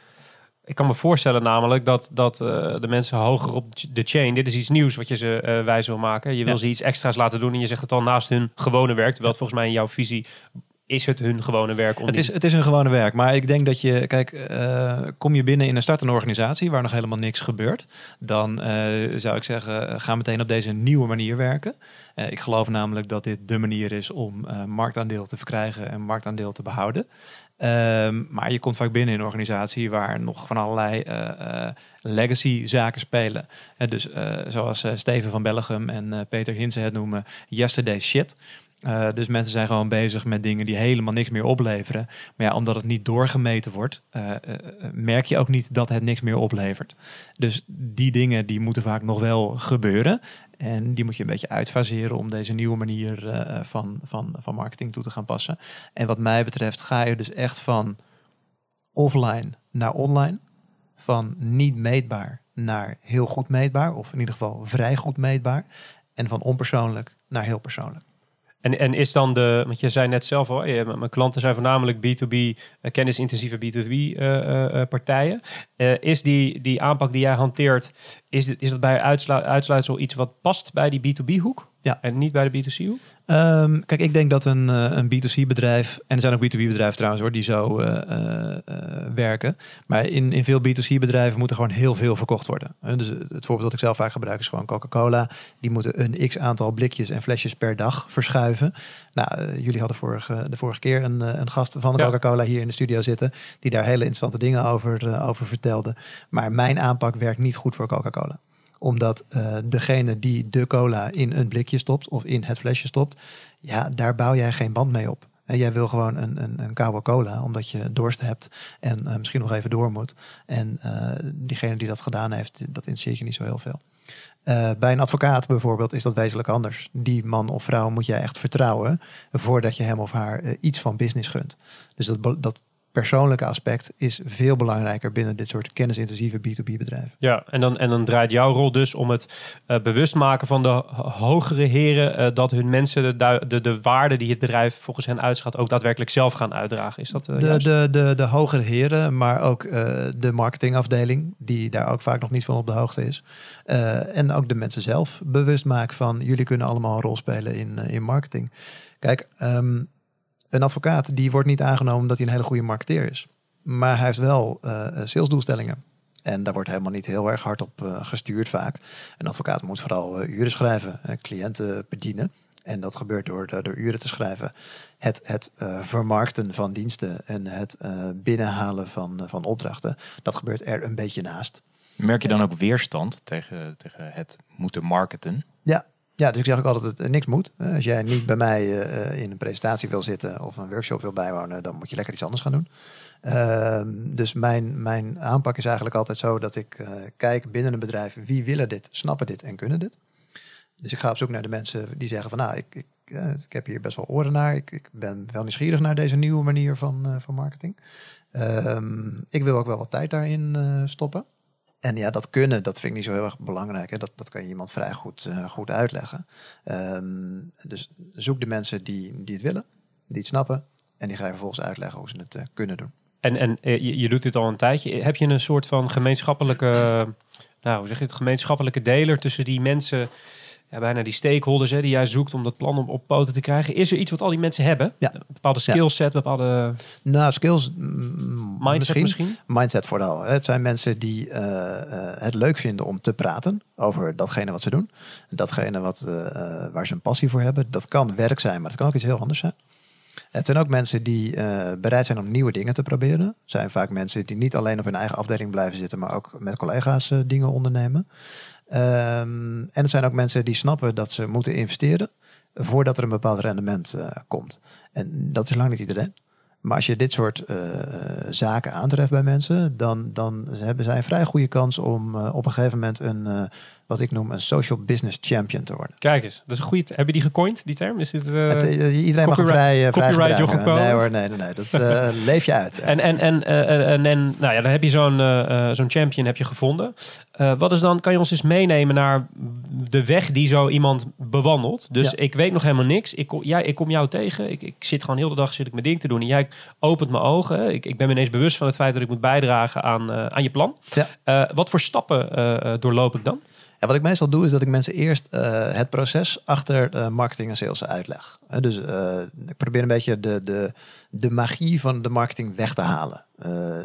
Ik kan me voorstellen namelijk dat, dat eh, de mensen hoger op de chain. Dit is iets nieuws wat je ze eh, wijs wil maken. Je wil Ja. ze iets extra's laten doen en je zegt het al naast hun gewone werk. Terwijl het volgens mij in jouw visie is het hun gewone werk. Om Het is, het is een gewone werk. Maar ik denk dat je, kijk, eh, kom je binnen in een startende organisatie waar nog helemaal niks gebeurt, dan zou ik zeggen, ga meteen op deze nieuwe manier werken. Ik geloof namelijk dat dit de manier is om marktaandeel te verkrijgen en marktaandeel te behouden. Ehm, maar je komt vaak binnen in een organisatie waar nog van allerlei eh, eh, legacy zaken spelen. Eh, dus zoals Steven van Bellegem en Peter Hinsen het noemen, yesterday shit. Dus mensen zijn gewoon bezig met dingen die helemaal niks meer opleveren. Maar ja, omdat het niet doorgemeten wordt, merk je ook niet dat het niks meer oplevert. Dus die dingen die moeten vaak nog wel gebeuren. En die moet je een beetje uitfaseren om deze nieuwe manier uh, van, van, van marketing toe te gaan passen. En wat mij betreft ga je dus echt van offline naar online. Van niet meetbaar naar heel goed meetbaar. Of in ieder geval vrij goed meetbaar. En van onpersoonlijk naar heel persoonlijk. En, en is dan de, want je zei net zelf al, mijn klanten zijn voornamelijk B2B, uh, kennisintensieve B2B uh, uh, partijen. Is die, die aanpak die jij hanteert, is, is dat bij uitslu uitsluitsel iets wat past bij die B2B hoek? Ja. En niet bij de B2C hoek? Ehm, kijk, ik denk dat een, eh, een B2C-bedrijf, en er zijn ook B2B-bedrijven trouwens hoor, die zo eh, eh, werken. Maar in, in veel B2C-bedrijven moet er gewoon heel veel verkocht worden. Dus het voorbeeld dat ik zelf vaak gebruik is gewoon Coca-Cola. Die moeten een x aantal blikjes en flesjes per dag verschuiven. Nou, jullie hadden vorige, de vorige keer een, een gast van de Ja. Coca-Cola hier in de studio zitten. Die daar hele interessante dingen over, over vertelde. Maar mijn aanpak werkt niet goed voor Coca-Cola omdat eh, degene die de cola in een blikje stopt of in het flesje stopt, ja, daar bouw jij geen band mee op. En jij wil gewoon een, een, een koude cola, omdat je dorst hebt en eh, misschien nog even door moet. En eh, diegene die dat gedaan heeft, dat interesseert je niet zo heel veel. Bij een advocaat bijvoorbeeld is dat wezenlijk anders. Die man of vrouw moet jij echt vertrouwen voordat je hem of haar iets van business gunt. Dus dat, dat persoonlijke aspect is veel belangrijker binnen dit soort kennisintensieve B2B bedrijven. Ja, en dan, en dan draait jouw rol dus om het eh, bewust maken van de ho- hogere heren eh, dat hun mensen de, de, de waarde die het bedrijf volgens hen uitschat ook daadwerkelijk zelf gaan uitdragen. Is dat eh, De, de, de, de hogere heren, maar ook de marketingafdeling, die daar ook vaak nog niet van op de hoogte is. En ook de mensen zelf bewust maken van jullie kunnen allemaal een rol spelen in, in marketing. Kijk, ehm, een advocaat die wordt niet aangenomen omdat hij een hele goede marketeer is. Maar hij heeft wel eh, salesdoelstellingen. En daar wordt helemaal niet heel erg hard op eh, gestuurd vaak. Een advocaat moet vooral uren schrijven, cliënten bedienen. En dat gebeurt door, door, uren te schrijven. Het, het vermarkten van diensten en het binnenhalen van, van opdrachten. Dat gebeurt er een beetje naast. Merk je dan ook weerstand tegen, tegen het moeten marketen? Ja. Ja, dus ik zeg ook altijd het niks moet. Als jij niet bij mij eh, in een presentatie wil zitten of een workshop wil bijwonen, dan moet je lekker iets anders gaan doen. Ehm, dus mijn, mijn aanpak is eigenlijk altijd zo dat ik eh, kijk binnen een bedrijf wie willen dit, snappen dit en kunnen dit. Dus ik ga op zoek naar de mensen die zeggen van nou, ik, ik, eh, ik heb hier best wel oren naar. Ik, ik ben wel nieuwsgierig naar deze nieuwe manier van, van marketing. Ehm, ik wil ook wel wat tijd daarin stoppen. En ja, dat kunnen, dat vind ik niet zo heel erg belangrijk. Hè. Dat, dat kan je iemand vrij goed, eh, goed uitleggen. Ehm, dus zoek de mensen die, die het willen, die het snappen. En die ga je vervolgens uitleggen hoe ze het eh, kunnen doen. En, en eh, je, je doet dit al een tijdje. Heb je een soort van gemeenschappelijke, nou, hoe zeg je het, gemeenschappelijke deler tussen die mensen, ja, bijna die stakeholders hè, die jij zoekt om dat plan op, op poten te krijgen? Is er iets wat al die mensen hebben? Ja. Een bepaalde Ja. skillset, bepaalde Nou, skills, mm, mindset misschien? Mindset vooral. Het zijn mensen die eh, eh, het leuk vinden om te praten over datgene wat ze doen. Datgene wat, eh, waar ze een passie voor hebben. Dat kan werk zijn, maar het kan ook iets heel anders zijn. Het zijn ook mensen die bereid zijn om nieuwe dingen te proberen. Het zijn vaak mensen die niet alleen op hun eigen afdeling blijven zitten, maar ook met collega's dingen ondernemen. Ehm, en het zijn ook mensen die snappen dat ze moeten investeren voordat er een bepaald rendement eh, komt. En dat is lang niet iedereen. Maar als je dit soort eh, zaken aantreft bij mensen, dan, dan hebben zij een vrij goede kans om eh, op een gegeven moment een, wat ik noem, een social business champion te worden. Kijk eens, dat is een goede. Heb je die gecoind, die term? Is dit, Het, iedereen mag hem vrij, vrij gebruiken. Nee hoor, nee, nee, nee. Dat leef je uit. En, en, en, en, en nou ja, dan heb je zo'n zo'n champion heb je gevonden. Eh, wat is dan, kan je ons eens meenemen naar de weg die zo iemand bewandelt? Dus Ja. ik weet nog helemaal niks. Ik kom, jij, ik kom jou tegen. Ik, ik zit gewoon heel de dag zit ik mijn ding te doen. En jij opent mijn ogen. Ik, ik ben me ineens bewust van het feit dat ik moet bijdragen aan, eh, aan je plan. Ja. Eh, wat voor stappen doorloop ik dan? Ja, wat ik meestal doe is dat ik mensen eerst het proces achter marketing en sales uitleg. Dus ik probeer een beetje de, de, de magie van de marketing weg te halen. Eh,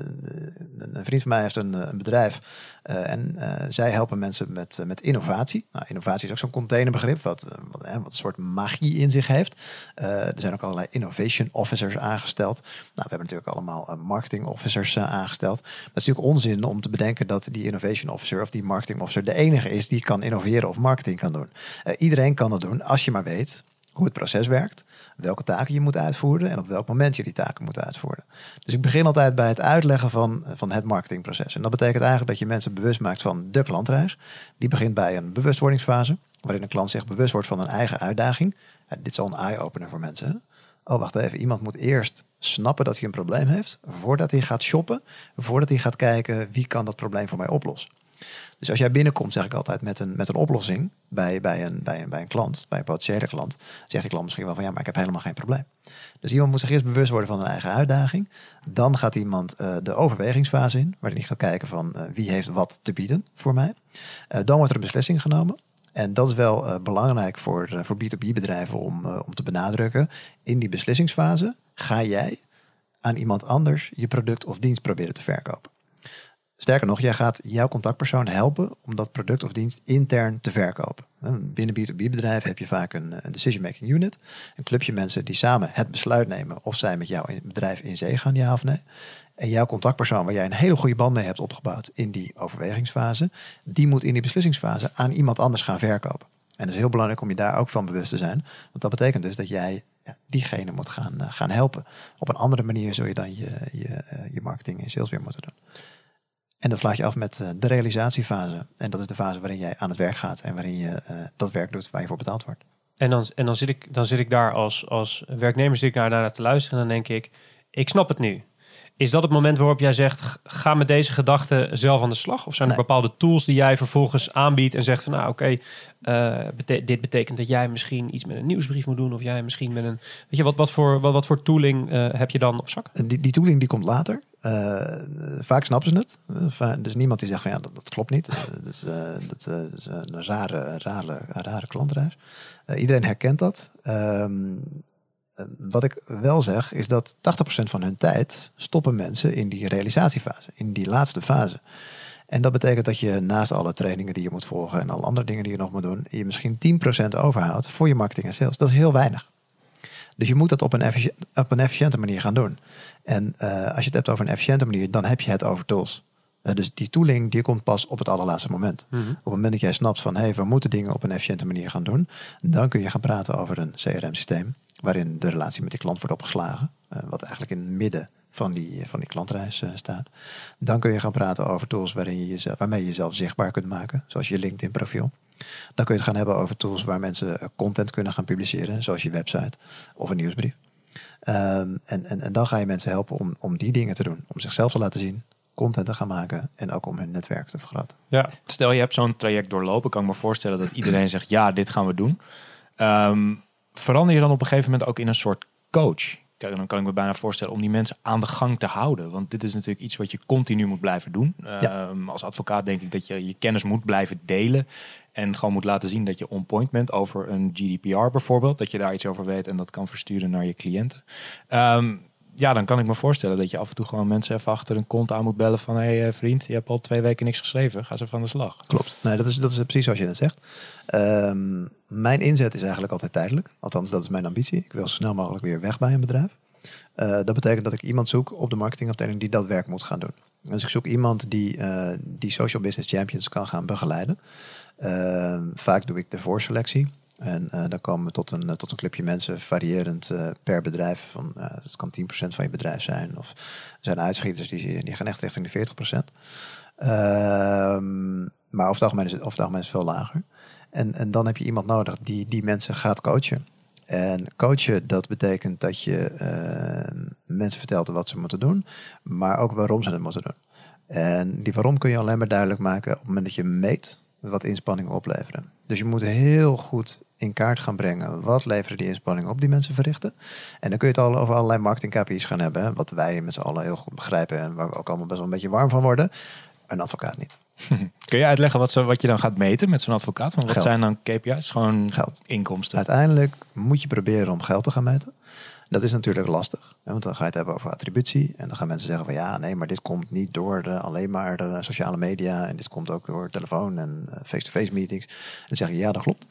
een vriend van mij heeft een, een bedrijf eh, en eh, zij helpen mensen met, met innovatie. Nou, innovatie is ook zo'n containerbegrip wat, wat, hè, wat een soort magie in zich heeft. Er zijn ook allerlei innovation officers aangesteld. Nou, we hebben natuurlijk allemaal marketing officers aangesteld. Dat is natuurlijk onzin om te bedenken dat die innovation officer of die marketing officer de enige is die kan innoveren of marketing kan doen. Iedereen kan dat doen als je maar weet hoe het proces werkt, welke taken je moet uitvoeren en op welk moment je die taken moet uitvoeren. Dus ik begin altijd bij het uitleggen van, van het marketingproces. En dat betekent eigenlijk dat je mensen bewust maakt van de klantreis. Die begint bij een bewustwordingsfase, waarin een klant zich bewust wordt van een eigen uitdaging. Dit is een eye-opener voor mensen. Oh, wacht even. Iemand moet eerst snappen dat hij een probleem heeft, voordat hij gaat shoppen, voordat hij gaat kijken wie kan dat probleem voor mij oplossen. Dus als jij binnenkomt, zeg ik altijd, met een, met een oplossing bij, bij, een, bij, een, bij een klant, bij een potentiële klant, zegt die klant misschien wel van ja, maar ik heb helemaal geen probleem. Dus iemand moet zich eerst bewust worden van een eigen uitdaging. Dan gaat iemand eh, de overwegingsfase in, waarin hij gaat kijken van eh, wie heeft wat te bieden voor mij. Eh, dan wordt er een beslissing genomen. En dat is wel belangrijk voor, voor B2B-bedrijven om, eh, om te benadrukken. In die beslissingsfase ga jij aan iemand anders je product of dienst proberen te verkopen. Sterker nog, jij gaat jouw contactpersoon helpen om dat product of dienst intern te verkopen. En Binnen B2B-bedrijven heb je vaak een, decision-making unit. Een clubje mensen die samen het besluit nemen of zij met jouw bedrijf in zee gaan, ja of nee. En jouw contactpersoon, waar jij een hele goede band mee hebt opgebouwd in die overwegingsfase, die moet in die beslissingsfase aan iemand anders gaan verkopen. En het is heel belangrijk om je daar ook van bewust te zijn. Want dat betekent dus dat jij ja, diegene moet gaan, eh, gaan helpen. Op een andere manier zul je dan je, je, eh, je marketing en sales weer moeten doen. En dat slaat je af met eh, de realisatiefase. En dat is de fase waarin jij aan het werk gaat en waarin je eh, dat werk doet waar je voor betaald wordt. En dan, en dan, zit, ik, dan zit ik daar als, als werknemer zit ik daar naar te luisteren en dan denk ik, ik snap het nu. Is dat het moment waarop jij zegt, ga met deze gedachten zelf aan de slag? Of zijn er Nee. bepaalde tools die jij vervolgens aanbiedt en zegt van nou oké, eh, bete- dit betekent dat jij misschien iets met een nieuwsbrief moet doen of jij misschien met een, weet je, wat, wat, voor, wat, wat voor tooling eh, heb je dan op zak? En die, die tooling die komt later. Eh, vaak snappen ze het. Eh, Er is niemand die zegt van ja, dat, dat klopt niet. Eh, dat, is, eh, dat, eh, is een rare, rare, rare klantreis. Eh, iedereen herkent dat. Ehm, eh, wat ik wel zeg is dat 80% van hun tijd stoppen mensen in die realisatiefase, in die laatste fase. En dat betekent dat je naast alle trainingen die je moet volgen en alle andere dingen die je nog moet doen, je misschien 10% overhoudt voor je marketing en sales. Dat is heel weinig. Dus je moet dat op een, op een efficiënte manier gaan doen. En eh, als je het hebt over een efficiënte manier, dan heb je het over tools. Eh, dus die tooling die komt pas op het allerlaatste moment. Op het moment dat jij snapt van hey, we moeten dingen op een efficiënte manier gaan doen, dan kun je gaan praten over een CRM-systeem waarin de relatie met die klant wordt opgeslagen. eh, wat eigenlijk in het midden van die, van die klantreis eh, staat. Dan kun je gaan praten over tools waarin je jezelf, waarmee je jezelf zichtbaar kunt maken, zoals je LinkedIn-profiel. Dan kun je het gaan hebben over tools waar mensen eh, content kunnen gaan publiceren, zoals je website of een nieuwsbrief. Ehm, en, en, en dan ga je mensen helpen om, om die dingen te doen. Om zichzelf te laten zien, content te gaan maken en ook om hun netwerk te vergroten. Ja, Stel je hebt zo'n traject doorlopen, kan ik me voorstellen dat iedereen zegt ja, dit gaan we doen. Ehm, verander je dan op een gegeven moment ook in een soort coach? Kijk, dan kan ik me bijna voorstellen om die mensen aan de gang te houden. Want dit is natuurlijk iets wat je continu moet blijven doen. Ehm, Als advocaat denk ik dat je je kennis moet blijven delen. En gewoon moet laten zien dat je on point bent over een GDPR bijvoorbeeld. Dat je daar iets over weet en dat kan versturen naar je cliënten. Ehm, ja, dan kan ik me voorstellen dat je af en toe gewoon mensen even achter een kont aan moet bellen van... hé hey, eh, vriend, je hebt al twee weken niks geschreven. Ga ze van de slag. Klopt. Nee, dat is, dat is precies zoals je het zegt. Ehm, mijn inzet is eigenlijk altijd tijdelijk. Althans, dat is mijn ambitie. Ik wil zo snel mogelijk weer weg bij een bedrijf. Eh, dat betekent dat ik iemand zoek op de marketingafdeling die dat werk moet gaan doen. Dus ik zoek iemand die, eh, die social business champions kan gaan begeleiden. Ehm, vaak doe ik de voorselectie. En eh, dan komen we tot een, eh, tot een clubje mensen, variërend eh, per bedrijf. Van, het kan 10% van je bedrijf zijn. Of er zijn uitschieters die, die gaan echt richting de 40%. Ehm, maar over het algemeen is het, over het algemeen veel lager. En, en dan heb je iemand nodig die die mensen gaat coachen. En coachen, dat betekent dat je mensen vertelt wat ze moeten doen, maar ook waarom ze het moeten doen. En die waarom kun je alleen maar duidelijk maken op het moment dat je meet wat inspanningen opleveren. Dus je moet heel goed in kaart gaan brengen wat leveren die inspanningen op die mensen verrichten. En dan kun je het al over allerlei marketing KPI's gaan hebben, hè, wat wij met z'n allen heel goed begrijpen en waar we ook allemaal best wel een beetje warm van worden. Een advocaat niet. Kun je uitleggen wat, ze, wat je dan gaat meten met zo'n advocaat? Want wat Geld. zijn dan KPI's? Gewoon Geld. inkomsten. Uiteindelijk moet je proberen om geld te gaan meten. Dat is natuurlijk lastig, want dan ga je het hebben over attributie. En dan gaan mensen zeggen van ja, nee, maar dit komt niet door de, alleen maar de sociale media. En dit komt ook door telefoon en eh, face-to-face meetings. En dan zeg je ja, dat klopt.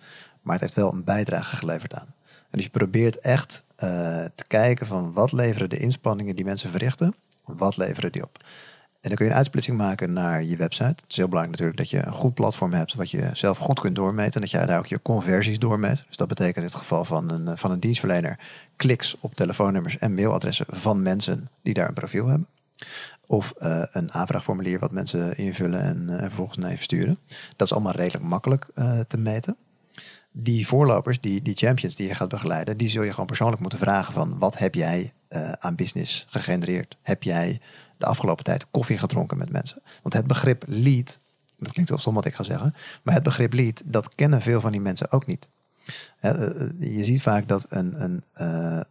Maar het heeft wel een bijdrage geleverd aan. En dus je probeert echt eh, te kijken van wat leveren de inspanningen die mensen verrichten. Wat leveren die op? En dan kun je een uitsplitsing maken naar je website. Het is heel belangrijk natuurlijk dat je een goed platform hebt wat je zelf goed kunt doormeten. En dat jij daar ook je conversies doormeet. Dus dat betekent in het geval van een, eh, van een dienstverlener kliks op telefoonnummers en mailadressen van mensen die daar een profiel hebben. Of eh, een aanvraagformulier wat mensen invullen en, en vervolgens naar je versturen. Dat is allemaal redelijk makkelijk te meten. Die voorlopers, die, die champions die je gaat begeleiden, die zul je gewoon persoonlijk moeten vragen van wat heb jij eh, aan business gegenereerd? Heb jij de afgelopen tijd koffie gedronken met mensen? Want het begrip lead, dat klinkt wel stom wat ik ga zeggen, maar het begrip lead, dat kennen veel van die mensen ook niet. Eh, eh, Je ziet vaak dat een, een,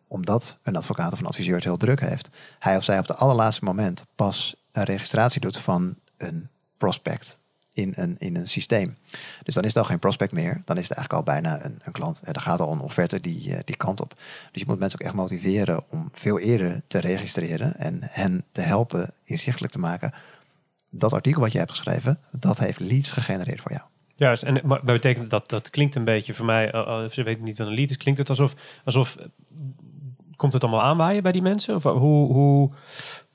omdat een advocaat of een adviseur het heel druk heeft, hij of zij op het allerlaatste moment pas een registratie doet van een prospect in een, in een systeem. Dus dan is het al geen prospect meer. Dan is het eigenlijk al bijna een, een klant. En dan gaat al een offerte die, eh, die kant op. Dus je moet mensen ook echt motiveren om veel eerder te registreren en hen te helpen inzichtelijk te maken. Dat artikel wat je hebt geschreven, dat heeft leads gegenereerd voor jou. Juist, en maar dat betekent dat dat klinkt een beetje voor mij, uh, uh, ze weten niet wat een lead is, klinkt het alsof, alsof eh, komt het allemaal aanwaaien bij die mensen? Of hoe, hoe,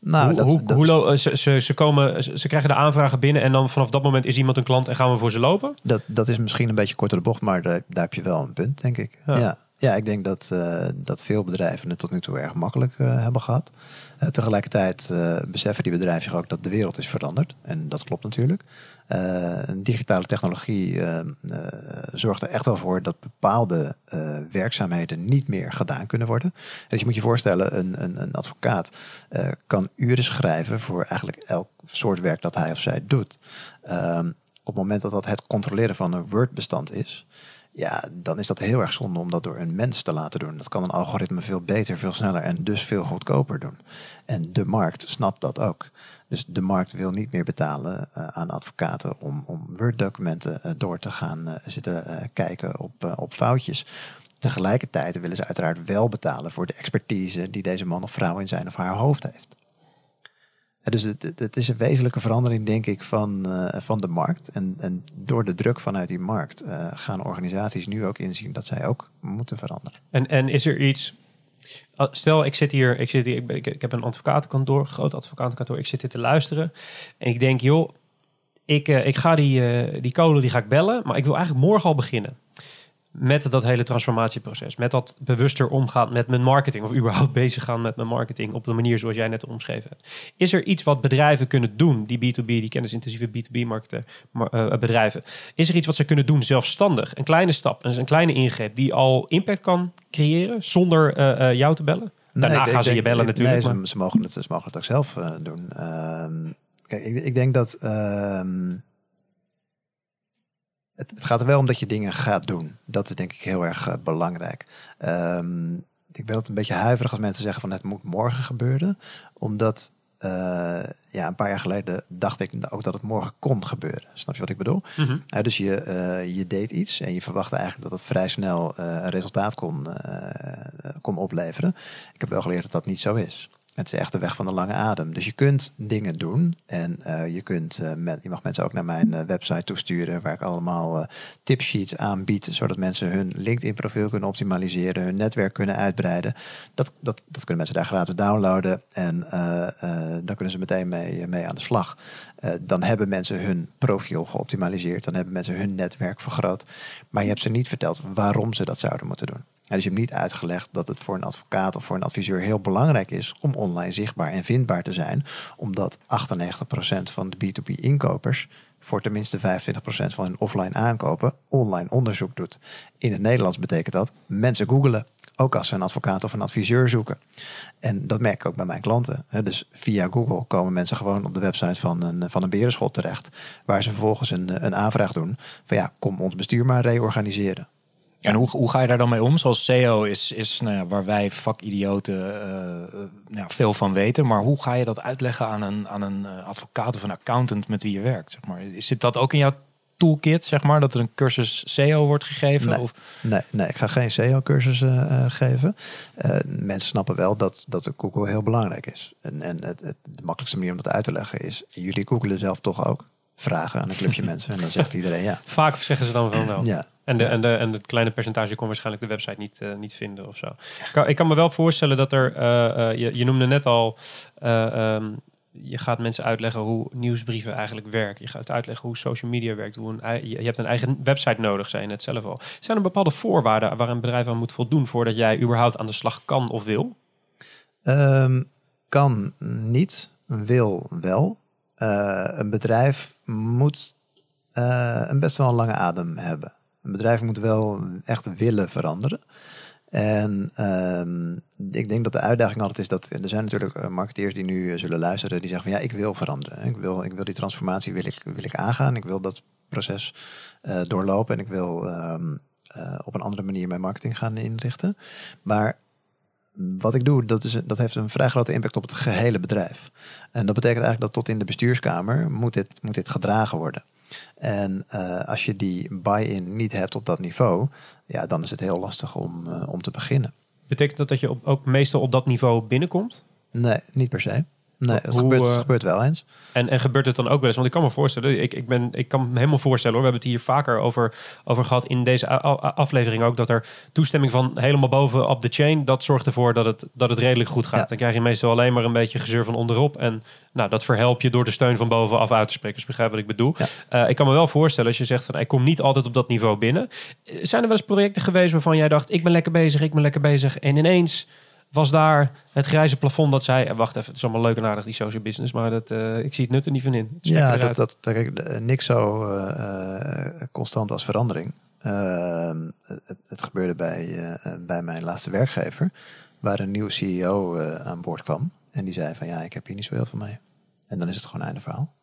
Nou, hoe, dat- hoe, dat eh, ze, ze, ze komen, ze, krijgen de aanvragen binnen en dan vanaf dat moment is iemand een klant en gaan we voor ze lopen? Dat, dat is misschien een beetje kort door de bocht, maar daar, daar heb je wel een punt, denk ik. Ja. Ja, ja. ik denk dat, eh, dat veel bedrijven het tot nu toe erg makkelijk eh, hebben gehad. Eh, tegelijkertijd beseffen die bedrijven zich ook dat de wereld is veranderd. En dat klopt natuurlijk. Digitale technologie eh, eh, zorgt er echt wel voor dat bepaalde werkzaamheden niet meer gedaan kunnen worden. Dus je moet je voorstellen, een, een, een advocaat kan uren schrijven voor eigenlijk elk soort werk dat hij of zij doet. Ehm, op het moment dat dat het controleren van een Word-bestand is, ja, dan is dat heel erg zonde om dat door een mens te laten doen. Dat kan een algoritme veel beter, veel sneller en dus veel goedkoper doen. En de markt snapt dat ook. Dus de markt wil niet meer betalen eh, aan advocaten om, om Word-documenten eh, door te gaan eh, zitten kijken op, op foutjes. Tegelijkertijd willen ze uiteraard wel betalen voor de expertise die deze man of vrouw in zijn of haar hoofd heeft. Dus het, is een wezenlijke verandering, denk ik, van, eh, van de markt. En, en door de druk vanuit die markt eh, gaan organisaties nu ook inzien dat zij ook moeten veranderen. En, en is er iets. ah, Stel, ik zit hier, ik, zit hier ik, ben- ik, heb een advocatenkantoor, groot advocatenkantoor. Ik zit hier te luisteren. En ik denk, joh, ik, eh, ik ga die, die kolen die ga ik bellen. Maar ik wil eigenlijk morgen al beginnen. Met dat hele transformatieproces. Met dat bewuster omgaan met mijn marketing. Of überhaupt bezig gaan met mijn marketing. Op de manier zoals jij net omschreven hebt. Is er iets wat bedrijven kunnen doen? Die B2B, die kennisintensieve B2B-markten, eh, bedrijven. Is er iets wat ze kunnen doen zelfstandig? Een kleine stap, een, kleine ingreep die al impact kan creëren zonder eh, eh, jou te bellen? Daarna Nee, ik gaan ze je bellen ik- natuurlijk. Nee, maar- ze, mogen het, ze mogen het ook zelf eh, doen. Ehm, kijk, ik, ik denk dat... ehm, het, het gaat er wel om dat je dingen gaat doen. Dat is denk ik heel erg eh, belangrijk. Ehm, ik ben het een beetje huiverig als mensen zeggen van het moet morgen gebeuren. Omdat eh, ja, een paar jaar geleden dacht ik ook dat het morgen kon gebeuren. Snap je wat ik bedoel? Mhm. Ja, dus je, eh, je deed iets en je verwachtte eigenlijk dat het vrij snel eh, een resultaat kon, eh, kon opleveren. Ik heb wel geleerd dat dat niet zo is. Het is echt de weg van de lange adem. Dus je kunt dingen doen en eh, je, kunt, eh, met, je mag mensen ook naar mijn eh, website toesturen waar ik allemaal tipsheets aanbied, zodat mensen hun LinkedIn profiel kunnen optimaliseren, hun netwerk kunnen uitbreiden. Dat, dat, dat kunnen mensen daar gratis downloaden en dan kunnen ze meteen mee, mee aan de slag. Dan hebben mensen hun profiel geoptimaliseerd, dan hebben mensen hun netwerk vergroot. Maar je hebt ze niet verteld waarom ze dat zouden moeten doen. Ja, dus je hebt niet uitgelegd dat het voor een advocaat of voor een adviseur heel belangrijk is om online zichtbaar en vindbaar te zijn, omdat 98% van de B2B-inkopers voor tenminste 25% van hun offline aankopen online onderzoek doet. In het Nederlands betekent dat mensen googelen, ook als ze een advocaat of een adviseur zoeken. En dat merk ik ook bij mijn klanten. Dus via Google komen mensen gewoon op de website van een, van een berenschot terecht, waar ze vervolgens een, een aanvraag doen van ja, kom ons bestuur maar reorganiseren. En hoe, hoe ga je daar dan mee om? Zoals SEO is, is nou ja, waar wij vakidioten eh, eh, nou, veel van weten. Maar hoe ga je dat uitleggen aan een, aan een eh, advocaat of een accountant met wie je werkt? Zeg maar? Zit dat ook in jouw toolkit, zeg maar? Dat er een cursus SEO wordt gegeven? Nee. Of, Nee, nee, ik ga geen SEO-cursus geven. Mensen snappen wel dat, dat de Google heel belangrijk is. En, en het, het, de makkelijkste manier om dat uit te leggen is... jullie googelen zelf toch ook? Vragen aan een clubje mensen. En dan zegt iedereen ja. Vaak zeggen ze dan van wel. Ja, En, de, en, de, en het kleine percentage kon waarschijnlijk de website niet, eh, niet vinden of zo. Ik kan, ik kan me wel voorstellen dat er, eh, eh, je, je noemde net al, eh, ehm, je gaat mensen uitleggen hoe nieuwsbrieven eigenlijk werken. Je gaat uitleggen hoe social media werkt. Hoe een, je hebt een eigen website nodig, zei je net zelf al. Zijn er bepaalde voorwaarden waar een bedrijf aan moet voldoen voordat jij überhaupt aan de slag kan of wil? Ehm, kan niet, wil wel. Een bedrijf moet een best wel een lange adem hebben. Een bedrijf moet wel echt willen veranderen. En ehm, ik denk dat de uitdaging altijd is dat er zijn natuurlijk eh, marketeers die nu eh, zullen luisteren, die zeggen van ja, ik wil veranderen. Ik wil, ik wil die transformatie wil ik, wil ik aangaan. Ik wil dat proces eh, doorlopen en ik wil ehm, eh, op een andere manier mijn marketing gaan inrichten. Maar wat ik doe, dat, is, dat heeft een vrij grote impact op het gehele bedrijf. En dat betekent eigenlijk dat tot in de bestuurskamer moet dit, moet dit gedragen worden. En eh, als je die buy-in niet hebt op dat niveau, ja, dan is het heel lastig om, eh, om te beginnen. Betekent dat dat je op, ook meestal op dat niveau binnenkomt? Nee, niet per se. Nee, het, Hoe, gebeurt, het eh, gebeurt wel eens. En, en gebeurt het dan ook wel eens? Want ik kan me voorstellen, ik, ik, ben, ik kan me helemaal voorstellen hoor. We hebben het hier vaker over, over gehad in deze aflevering ook. Dat er toestemming van helemaal boven op de chain. Dat zorgt ervoor dat het, dat het redelijk goed gaat. Ja. Dan krijg je meestal alleen maar een beetje gezeur van onderop. En nou, dat verhelp je door de steun van bovenaf uit te spreken. Dus begrijp wat ik bedoel. Ja. Eh, ik kan me wel voorstellen als je zegt van ik kom niet altijd op dat niveau binnen. Eh, Zijn er wel eens projecten geweest waarvan jij dacht ik ben lekker bezig, ik ben lekker bezig. En ineens was daar het grijze plafond dat zei... eh, wacht even, het is allemaal leuk en aardig die social business... maar dat, eh, ik zie het nut er niet van in. Ja, dat, dat, kijk, eh, niks zo constant als verandering. Ehm, het, het gebeurde bij, bij mijn laatste werkgever, waar een nieuwe CEO aan boord kwam. En die zei van ja, ik heb hier niet zo heel veel mee. En dan is het gewoon einde verhaal.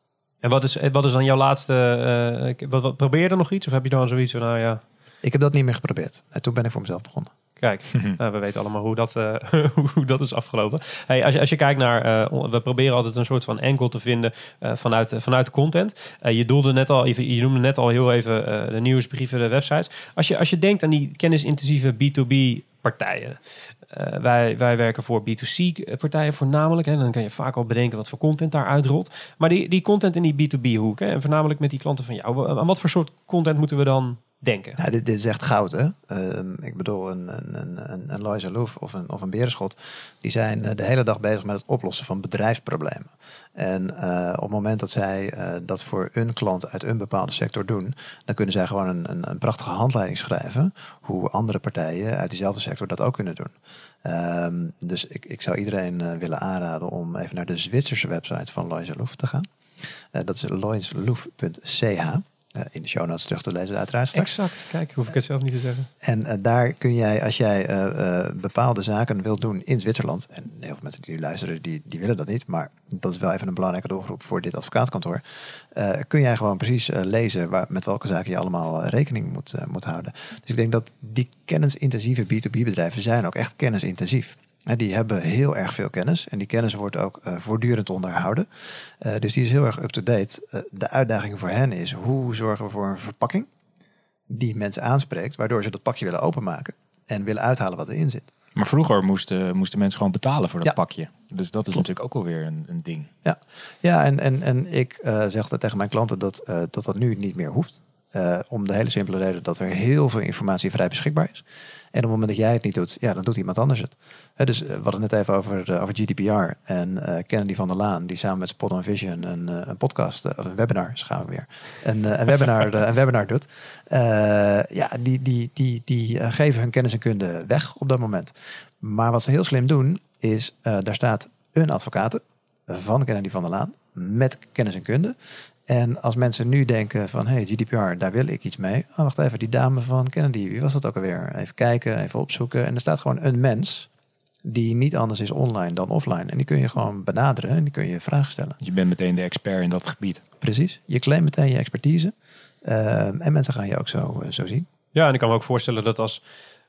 En wat is, wat is dan jouw laatste... wat, wat, probeer je er nog iets? Of heb je dan zoiets van, nou ja... Ik heb dat niet meer geprobeerd. En toen ben ik voor mezelf begonnen. Kijk, nou, we weten allemaal hoe dat, eh, hoe dat is afgelopen. Hey, als, je, als je kijkt naar, eh, we proberen altijd een soort van enkel te vinden eh, vanuit, vanuit content. Eh, je doelde net al, je, je noemde net al heel even eh, de nieuwsbrieven, de websites. Als je, als je denkt aan die kennisintensieve B2B partijen. Eh, wij, wij werken voor B2C partijen voornamelijk. Hè. Dan kan je vaak al bedenken wat voor content daar uitrolt. Maar die, die content in die B2B hoek, hè, en voornamelijk met die klanten van jou. Aan wat voor soort content moeten we dan denken? Ja, dit, is echt goud, hè? Ehm, ik bedoel, een, een, een, een, Lois Loef of een, of een Berenschot... die zijn eh, de hele dag bezig met het oplossen van bedrijfsproblemen. En eh, op het moment dat zij eh, dat voor een klant uit een bepaalde sector doen... dan kunnen zij gewoon een, een, een prachtige handleiding schrijven... hoe andere partijen uit diezelfde sector dat ook kunnen doen. Ehm, dus ik, ik zou iedereen willen aanraden om even naar de Zwitserse website van Lois Loef te gaan. Dat is loisloef.ch. Eh, in de show notes terug te lezen uiteraard straks. Exact. Kijk, hoef ik het zelf niet te zeggen. En eh, daar kun jij, als jij eh, bepaalde zaken wilt doen in Zwitserland, en heel veel mensen die luisteren, die, die willen dat niet, maar dat is wel even een belangrijke doelgroep voor dit advocaatkantoor, kun jij gewoon precies lezen waar, met welke zaken je allemaal rekening moet, moet houden. Dus ik denk dat die kennisintensieve B2B bedrijven zijn ook echt kennisintensief. Die hebben heel erg veel kennis en die kennis wordt ook eh, voortdurend onderhouden. Eh, dus die is heel erg up-to-date. Eh, de uitdaging voor hen is hoe zorgen we voor een verpakking die mensen aanspreekt, waardoor ze dat pakje willen openmaken en willen uithalen wat erin zit. Maar vroeger moesten, moesten mensen gewoon betalen voor dat Ja. pakje. Dus dat is natuurlijk ook alweer een, een ding. Ja, ja en, en, en ik zeg dat tegen mijn klanten dat, dat dat nu niet meer hoeft. Om de hele simpele reden dat er heel veel informatie vrij beschikbaar is. En op het moment dat jij het niet doet, ja, dan doet iemand anders het. Hè, dus eh, we hadden het net even over, eh, over GDPR. En eh, Kennedy van der Laan, die samen met Spot on Vision een, een podcast, of een webinar, we weer, een, een, webinar, een webinar doet. Ja, die, die, die, die geven hun kennis en kunde weg op dat moment. Maar wat ze heel slim doen, is daar staat een advocaat van Kennedy van der Laan met kennis en kunde. En als mensen nu denken van, hey, GDPR, daar wil ik iets mee. Oh, wacht even, die dame van Kennedy, wie was dat ook alweer? Even kijken, even opzoeken. En er staat gewoon een mens die niet anders is online dan offline. En die kun je gewoon benaderen en die kun je vragen stellen. Je bent meteen de expert in dat gebied. Precies. Je claimt meteen je expertise. Ehm, en mensen gaan je ook zo, eh, zo zien. Ja, en ik kan me ook voorstellen dat als,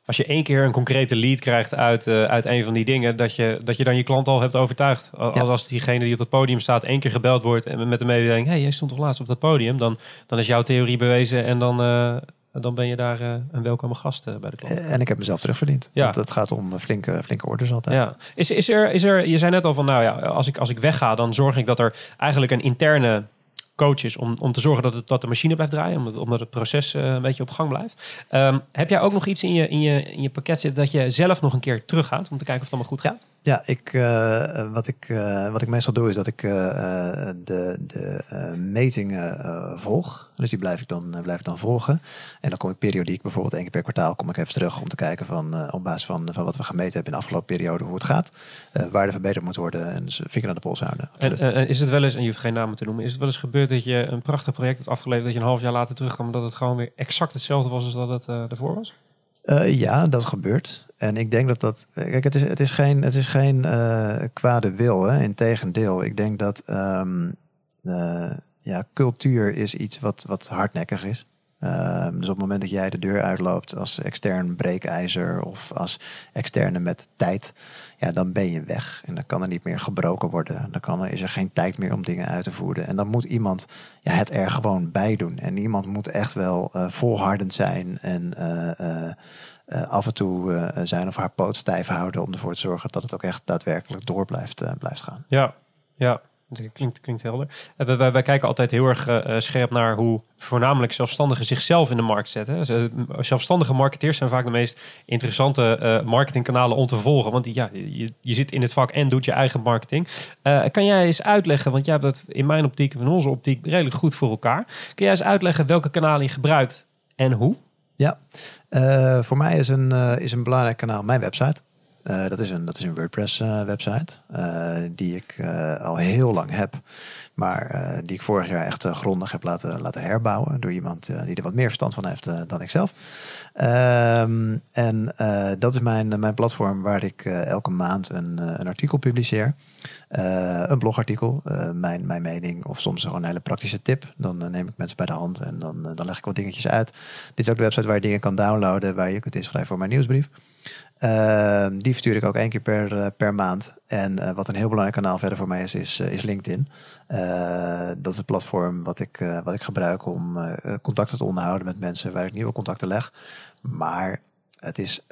als je één keer een concrete lead krijgt uit, eh, uit een van die dingen, dat je, dat je dan je klant al hebt overtuigd. Als, Ja. als diegene die op het podium staat één keer gebeld wordt en met de mededeling, hé, hey, jij stond toch laatst op dat podium, dan, dan is jouw theorie bewezen en dan, eh, dan ben je daar eh, een welkome gast bij de klant. En ik heb mezelf terugverdiend. Ja. Want het gaat om flinke, flinke orders altijd. Ja. Is, is, er, is er, je zei net al van, nou ja, als ik, als ik wegga, dan zorg ik dat er eigenlijk een interne coach is om, om te zorgen dat, het, dat de machine blijft draaien, omdat, omdat het proces eh, een beetje op gang blijft. Ehm, heb jij ook nog iets in je, in, je, in je pakket zitten dat je zelf nog een keer teruggaat om te kijken of het allemaal goed gaat? Ja, ik, eh, wat, ik, eh, wat ik meestal doe is dat ik eh, eh, de, de eh, metingen eh, volg. Dus die blijf ik, dan, eh, blijf ik dan volgen. En dan kom ik periodiek, bijvoorbeeld één keer per kwartaal, kom ik even terug om te kijken van, eh, op basis van, van wat we gemeten hebben in de afgelopen periode, hoe het gaat. eh, waar er verbeterd moet worden en dus vinger aan de pols houden. En eh, is het wel eens, en je hoeft geen namen te noemen, is het wel eens gebeurd dat je een prachtig project hebt afgeleverd, dat je een half jaar later terugkwam, dat het gewoon weer exact hetzelfde was als dat het eh ervoor was? Eh, ja, dat gebeurt. En ik denk dat dat. Kijk, het is, het is geen, het is geen eh, kwade wil. Hè? Integendeel, ik denk dat. ehm, eh, ja, cultuur is iets wat, wat hardnekkig is. Ehm, dus op het moment dat jij de deur uitloopt als extern breekijzer of als externe met tijd, ja, dan ben je weg. En dan kan er niet meer gebroken worden. Dan kan er, is er geen tijd meer om dingen uit te voeren. En dan moet iemand ja, het er gewoon bij doen. En iemand moet echt wel eh, volhardend zijn en eh, eh, af en toe zijn of haar poot stijf houden om ervoor te zorgen dat het ook echt daadwerkelijk door blijft, blijft gaan. Ja, ja. Klinkt, klinkt helder. Eh, Wij, wij, wij kijken altijd heel erg eh, eh, scherp naar hoe voornamelijk zelfstandigen zichzelf in de markt zetten. Ze- Zelfstandige marketeers zijn vaak de meest interessante marketingkanalen om te volgen. Want ja, je, je zit in het vak en doet je eigen marketing. Kan jij eens uitleggen, want jij hebt dat in mijn optiek of in onze optiek redelijk goed voor elkaar. Kun jij eens uitleggen welke kanalen je gebruikt en hoe? Ja, voor mij is een, is een belangrijk kanaal mijn website. Eh, dat, is een, dat is een WordPress eh, website eh, die ik al heel lang heb. Maar die ik vorig jaar echt grondig heb laten, laten herbouwen. Door iemand die er wat meer verstand van heeft dan ik zelf. Ehm, en dat is mijn, mijn platform waar ik elke maand een, een artikel publiceer. Een blogartikel, mijn, mijn mening of soms gewoon een hele praktische tip. Dan neem ik mensen bij de hand en dan, dan leg ik wat dingetjes uit. Dit is ook de website waar je dingen kan downloaden, waar je kunt inschrijven voor mijn nieuwsbrief. Ehm, die verstuur ik ook één keer per, eh, per maand. En eh, wat een heel belangrijk kanaal verder voor mij is, is, eh, is LinkedIn. Dat is een platform wat ik, wat ik gebruik om contacten te onderhouden met mensen waar ik nieuwe contacten leg. Maar het is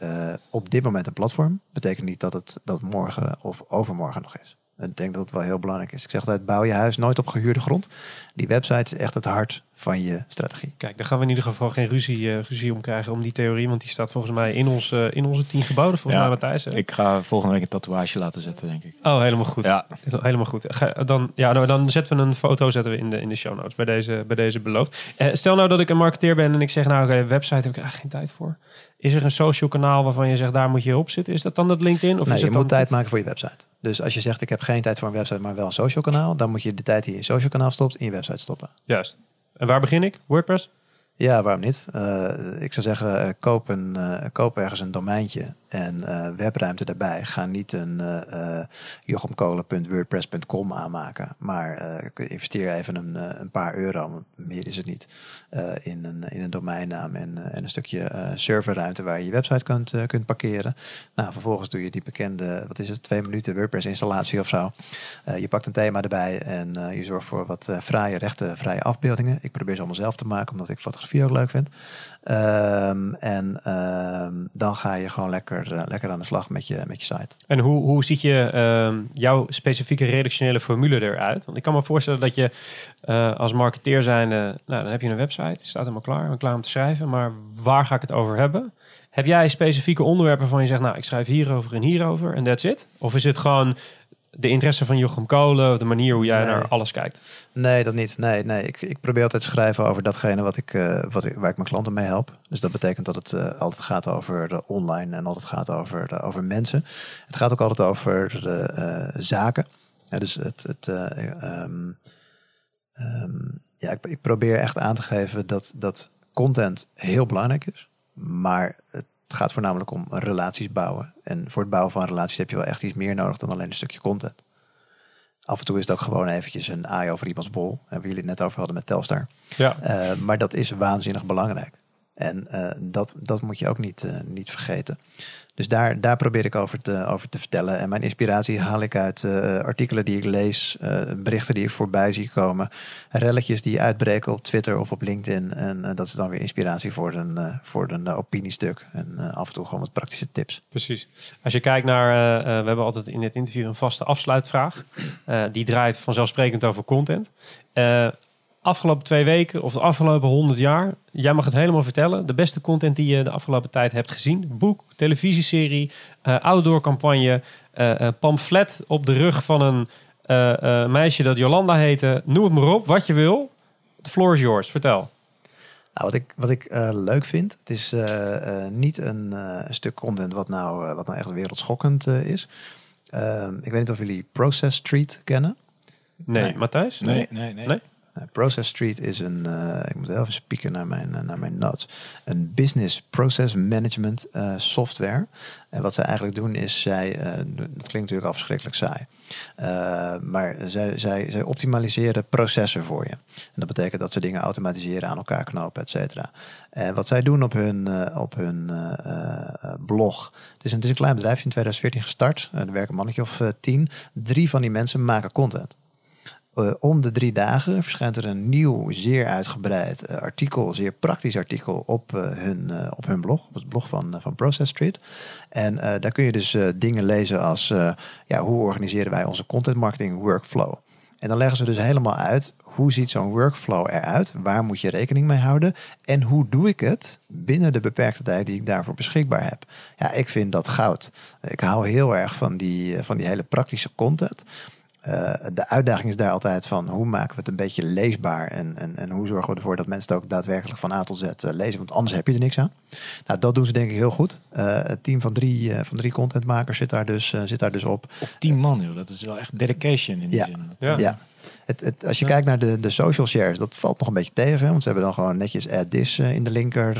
op dit moment een platform. Betekent niet dat het dat morgen of overmorgen nog is. Ik denk dat het wel heel belangrijk is. Ik zeg altijd, bouw je huis nooit op gehuurde grond. Die website is echt het hart van je strategie. Kijk, daar gaan we in ieder geval geen ruzie, eh, ruzie om krijgen om die theorie. Want die staat volgens mij in, ons, eh, in onze tien geboden, volgens Ja, mij Matthijs. hè? Ik ga volgende week een tatoeage laten zetten, denk ik. Oh, helemaal goed. Ja, Helemaal goed. Ga- Dan, ja, nou, dan zetten we een foto zetten we in, de, in de show notes bij deze, bij deze beloofd. Eh, stel nou dat ik een marketeer ben en ik zeg, nou, oké, website heb ik eigenlijk geen tijd voor. Is er een social kanaal waarvan je zegt, daar moet je op zitten? Is dat dan dat LinkedIn? Of nee, is je het moet dan... tijd maken voor je website. Dus als je zegt, ik heb geen tijd voor een website, maar wel een social kanaal. Dan moet je de tijd die je in social kanaal stopt, in je website stoppen. Juist. En waar begin ik? WordPress? Ja, waarom niet? Eh, ik zou zeggen, eh, koop, een, eh, koop ergens een domeintje en webruimte daarbij. Ga niet een jochemkolen.wordpress.com aanmaken. Maar investeer even een, een paar euro, want meer is het niet, eh, in, een, in een domeinnaam en, eh, en een stukje eh, serverruimte waar je je website kunt, kunt parkeren. Nou, vervolgens doe je die bekende, wat is het, twee minuten WordPress installatie of zo. Je pakt een thema erbij en je zorgt voor wat eh fraaie, rechte, vrije afbeeldingen. Ik probeer ze allemaal zelf te maken, omdat ik fotografie ook leuk vind. Ehm, en ehm, dan ga je gewoon lekker, eh, lekker aan de slag met je, met je site. En hoe, hoe ziet je ehm, jouw specifieke redactionele formule eruit? Want ik kan me voorstellen dat je eh, als marketeer zijnde, nou, dan heb je een website, die staat helemaal klaar, ben klaar om te schrijven, maar waar ga ik het over hebben? Heb jij specifieke onderwerpen waarvan je zegt, nou, ik schrijf hierover en hierover en that's it? Of is het gewoon de interesse van Jochem Kolen, de manier hoe jij Nee. naar alles kijkt? Nee, dat niet. Nee, nee. Ik, ik probeer altijd te schrijven over datgene wat ik, eh, wat ik, waar ik mijn klanten mee help. Dus dat betekent dat het eh, altijd gaat over de online en altijd gaat over, de, over mensen. Het gaat ook altijd over de, eh, zaken. Ja, dus het, het, eh, ehm, ehm, ja, ik, ik probeer echt aan te geven dat, dat content heel belangrijk is. Maar het gaat voornamelijk om relaties bouwen. En voor het bouwen van relaties heb je wel echt iets meer nodig dan alleen een stukje content. Af en toe is het ook gewoon eventjes een aai over iemands bol. Hebben jullie het net over hadden met Telstar. Ja. Eh, maar dat is waanzinnig belangrijk. En eh, dat, dat moet je ook niet, eh, niet vergeten. Dus daar, daar probeer ik over te, over te vertellen. En mijn inspiratie haal ik uit eh, artikelen die ik lees, eh, berichten die ik voorbij zie komen, relletjes die uitbreken op Twitter of op LinkedIn. En eh, dat is dan weer inspiratie voor een, voor een opiniestuk. En af en toe gewoon wat praktische tips. Precies. Als je kijkt naar, we hebben altijd in dit interview een vaste afsluitvraag. Die draait vanzelfsprekend over content. Afgelopen twee weken of de afgelopen honderd jaar, jij mag het helemaal vertellen. De beste content die je de afgelopen tijd hebt gezien. Boek, televisieserie, eh outdoor campagne, eh, eh, pamflet op de rug van een eh, eh, meisje dat Jolanda heette. Noem het maar op, wat je wil. The floor is yours. Vertel. Nou, wat ik, wat ik eh, leuk vind, het is eh, eh, niet een, eh, stuk content wat nou, eh, wat nou echt wereldschokkend eh, is. Ehm, ik weet niet of jullie Process Street kennen. Nee, Nee. Matthijs? Nee, nee, nee. Nee? Uh, Process Street is een, uh, ik moet even spieken naar mijn, uh, naar mijn notes, een business process management software. En wat zij eigenlijk doen is, zij, dat klinkt natuurlijk afschrikkelijk saai, maar zij, zij, zij optimaliseren processen voor je. En dat betekent dat ze dingen automatiseren, aan elkaar knopen, et cetera. En wat zij doen op hun, op hun blog, het is, een, het een klein bedrijfje in 2014 gestart, er werken een mannetje of tien. Drie van die mensen maken content. Uh, om de drie dagen verschijnt er een nieuw, zeer uitgebreid uh, artikel, zeer praktisch artikel op, uh, hun, op hun blog, op het blog van, van Process Street. En daar kun je dus dingen lezen als ja, hoe organiseren wij onze content marketing workflow. En dan leggen ze dus helemaal uit hoe ziet zo'n workflow eruit, waar moet je rekening mee houden en hoe doe ik het binnen de beperkte tijd die ik daarvoor beschikbaar heb. Ja, ik vind dat goud. Ik hou heel erg van die, van die hele praktische content. Uh, de uitdaging is daar altijd van hoe maken we het een beetje leesbaar en, en, en hoe zorgen we ervoor dat mensen het ook daadwerkelijk van A tot Z uh, lezen, want anders heb je er niks aan. Nou, dat doen ze denk ik heel goed. Uh, het team van drie, van drie contentmakers zit daar, dus, zit daar dus op. Op tien man, joh. dat is wel echt dedication in die ja. zin. Ja. ja. Het, het, als je kijkt naar de, de social shares, dat valt nog een beetje tegen. Want ze hebben dan gewoon netjes add this in de linker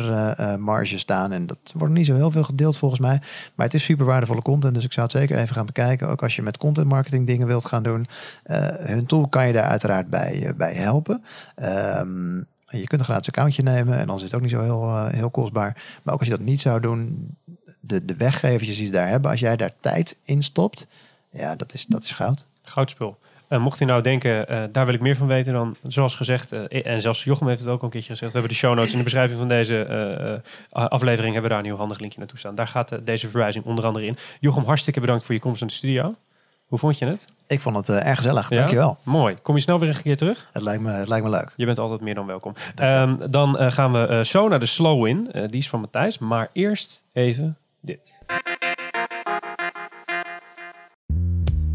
marge staan. En dat wordt niet zo heel veel gedeeld volgens mij. Maar het is super waardevolle content. Dus ik zou het zeker even gaan bekijken. Ook als je met content marketing dingen wilt gaan doen. hun tool kan je daar uiteraard bij, bij helpen. Um, je kunt een gratis accountje nemen en dan is het ook niet zo heel, uh, heel kostbaar. Maar ook als je dat niet zou doen, de, de weggevertjes die ze daar hebben, als jij daar tijd in stopt, ja, dat is, dat is goud. Goudspul. Uh, mocht u nou denken, uh, daar wil ik meer van weten, dan zoals gezegd, uh, en zelfs Jochem heeft het ook al een keertje gezegd, we hebben de show notes in de beschrijving van deze aflevering, hebben we daar een nieuw handig linkje naartoe staan. Daar gaat deze verwijzing onder andere in. Jochem, hartstikke bedankt voor je komst in de studio. Hoe vond je het? Ik vond het erg gezellig, ja? dankjewel. Mooi. Kom je snel weer een keer terug? Het lijkt me, het lijkt me leuk. Je bent altijd meer dan welkom. Um, dan gaan we zo naar de slow in. die is van Matthijs. Maar eerst even dit.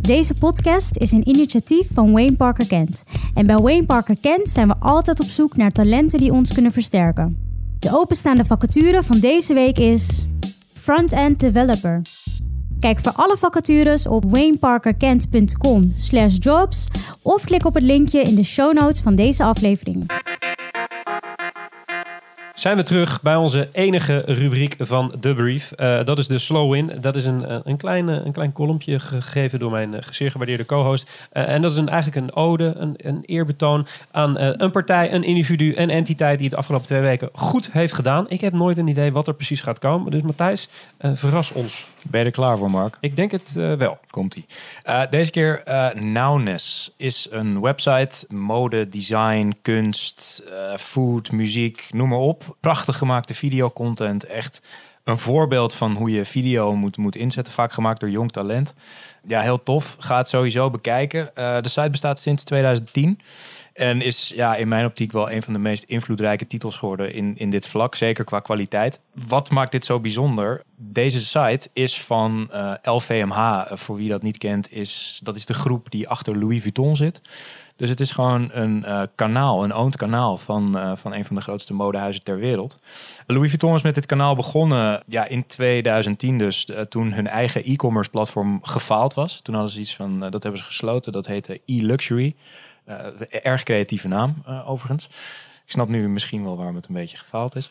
Deze podcast is een initiatief van Wayne Parker Kent. En bij Wayne Parker Kent zijn we altijd op zoek naar talenten die ons kunnen versterken. De openstaande vacature van deze week is Front-End Developer. Kijk voor alle vacatures op wayneparkerkent.com jobs of klik op het linkje in de show notes van deze aflevering. Zijn we terug bij onze enige rubriek van The Brief. Uh, dat is de Slow In. Dat is een, een, klein, een klein kolompje gegeven door mijn zeer gewaardeerde co-host. En dat is eigenlijk een ode, een, een eerbetoon aan een partij, een individu, een entiteit die het afgelopen twee weken goed heeft gedaan. Ik heb nooit een idee wat er precies gaat komen. Dus Matthijs, verras ons. Ben je er klaar voor, Mark? Ik denk het wel. Komt-ie. deze keer Nowness is een website. Mode, design, kunst, food, muziek, noem maar op prachtig gemaakte videocontent. Echt een voorbeeld van hoe je video moet, moet inzetten. Vaak gemaakt door jong talent. Ja, heel tof. Ga het sowieso bekijken. Uh, de site bestaat sinds 2010. En is ja, in mijn optiek wel een van de meest invloedrijke titels geworden in, in dit vlak. Zeker qua kwaliteit. Wat maakt dit zo bijzonder? Deze site is van LVMH. Voor wie dat niet kent, is, dat is de groep die achter Louis Vuitton zit. Dus het is gewoon een uh, kanaal, een owned kanaal van, van een van de grootste modehuizen ter wereld. Louis Vuitton is met dit kanaal begonnen ja, in 2010 dus, toen hun eigen e-commerce platform gefaald was. Toen hadden ze iets van, dat hebben ze gesloten, dat heette e-luxury. Erg creatieve naam overigens. Ik snap nu misschien wel waarom het een beetje gefaald is.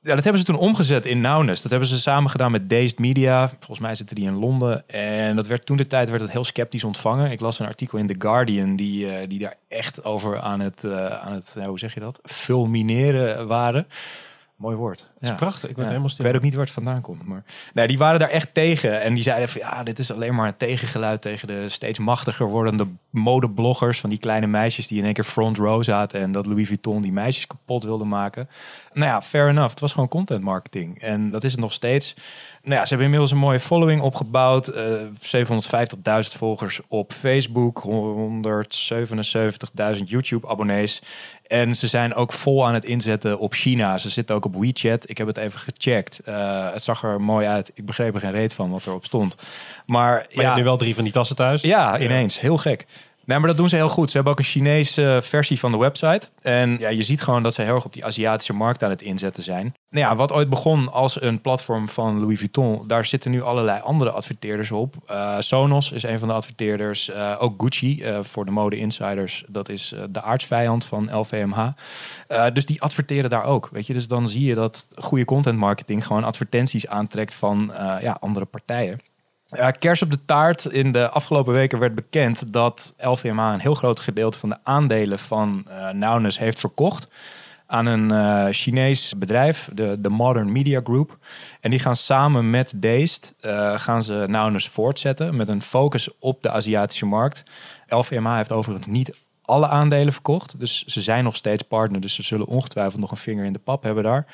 Ja, dat hebben ze toen omgezet in Nowness. Dat hebben ze samen gedaan met Dazed Media. Volgens mij zitten die in Londen. En dat werd toen de tijd werd het heel sceptisch ontvangen. Ik las een artikel in The Guardian die, uh, die daar echt over aan het, aan het hoe zeg je dat, fulmineren waren. Mooi woord. Dat is ja. prachtig. Ik, ben ja. helemaal stil. ik weet ook niet waar het vandaan komt. Maar nee, die waren daar echt tegen. En die zeiden van ja, dit is alleen maar een tegengeluid tegen de steeds machtiger wordende modebloggers. Van die kleine meisjes die in één keer front row zaten. En dat Louis Vuitton die meisjes kapot wilde maken. Nou ja, fair enough. Het was gewoon content marketing. En dat is het nog steeds. Nou ja, ze hebben inmiddels een mooie following opgebouwd. Uh, 750.000 volgers op Facebook. 177.000 YouTube abonnees. En ze zijn ook vol aan het inzetten op China. Ze zitten ook op WeChat. Ik heb het even gecheckt. Uh, het zag er mooi uit. Ik begreep er geen reet van wat erop stond. Maar, maar ja, nu wel drie van die tassen thuis. Ja, ineens. Heel gek. Nee, maar dat doen ze heel goed. Ze hebben ook een Chinese versie van de website. En ja, je ziet gewoon dat ze heel erg op die Aziatische markt aan het inzetten zijn. Nou ja, wat ooit begon als een platform van Louis Vuitton, daar zitten nu allerlei andere adverteerders op. Uh, Sonos is een van de adverteerders. Uh, ook Gucci voor de mode insiders. Dat is de aardsvijand van LVMH. dus die adverteren daar ook. Weet je, dus dan zie je dat goede content marketing gewoon advertenties aantrekt van ja, andere partijen. Ja, kers op de taart. In de afgelopen weken werd bekend dat LVMH een heel groot gedeelte van de aandelen van uh, Naunus heeft verkocht aan een uh, Chinees bedrijf, de, de Modern Media Group. En die gaan samen met Deest uh, gaan ze Naunus voortzetten met een focus op de Aziatische markt. LVMH heeft overigens niet alle aandelen verkocht, dus ze zijn nog steeds partner, dus ze zullen ongetwijfeld nog een vinger in de pap hebben daar.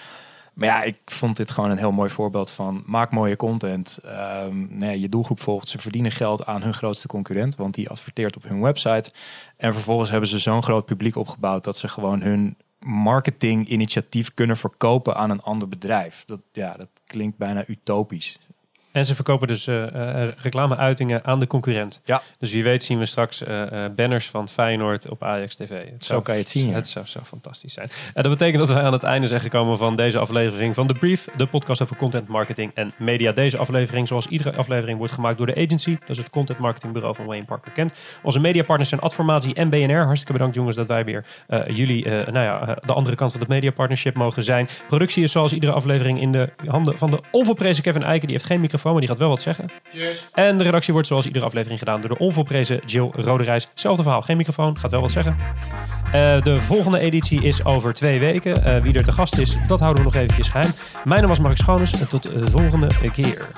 Maar ja, ik vond dit gewoon een heel mooi voorbeeld van maak mooie content. Um, nee, je doelgroep volgt. Ze verdienen geld aan hun grootste concurrent, want die adverteert op hun website. En vervolgens hebben ze zo'n groot publiek opgebouwd dat ze gewoon hun marketinginitiatief kunnen verkopen aan een ander bedrijf. Dat, ja, dat klinkt bijna utopisch. En ze verkopen dus uh, uh, reclameuitingen aan de concurrent. Ja. Dus wie weet zien we straks uh, banners van Feyenoord op Ajax TV. Het zo kan je het zien. Ja. Het zou zo fantastisch zijn. En dat betekent dat we aan het einde zijn gekomen van deze aflevering van The Brief. De podcast over content marketing en media. Deze aflevering, zoals iedere aflevering, wordt gemaakt door de agency. Dat is het content marketingbureau van Wayne Parker Kent. Onze mediapartners zijn Adformatie en BNR. Hartstikke bedankt jongens dat wij weer jullie, nou ja, de andere kant van het media partnership mogen zijn. Productie is zoals iedere aflevering in de handen van de onvolprezen Kevin Eiken. Die heeft geen microfoon maar die gaat wel wat zeggen. Cheers. En de redactie wordt zoals iedere aflevering gedaan door de onvolprezen Jill Roderijs. Hetzelfde verhaal, geen microfoon, gaat wel wat zeggen. Uh, de volgende editie is over twee weken. Uh, wie er te gast is, dat houden we nog eventjes geheim. Mijn naam was Mark Schoones en tot de volgende keer.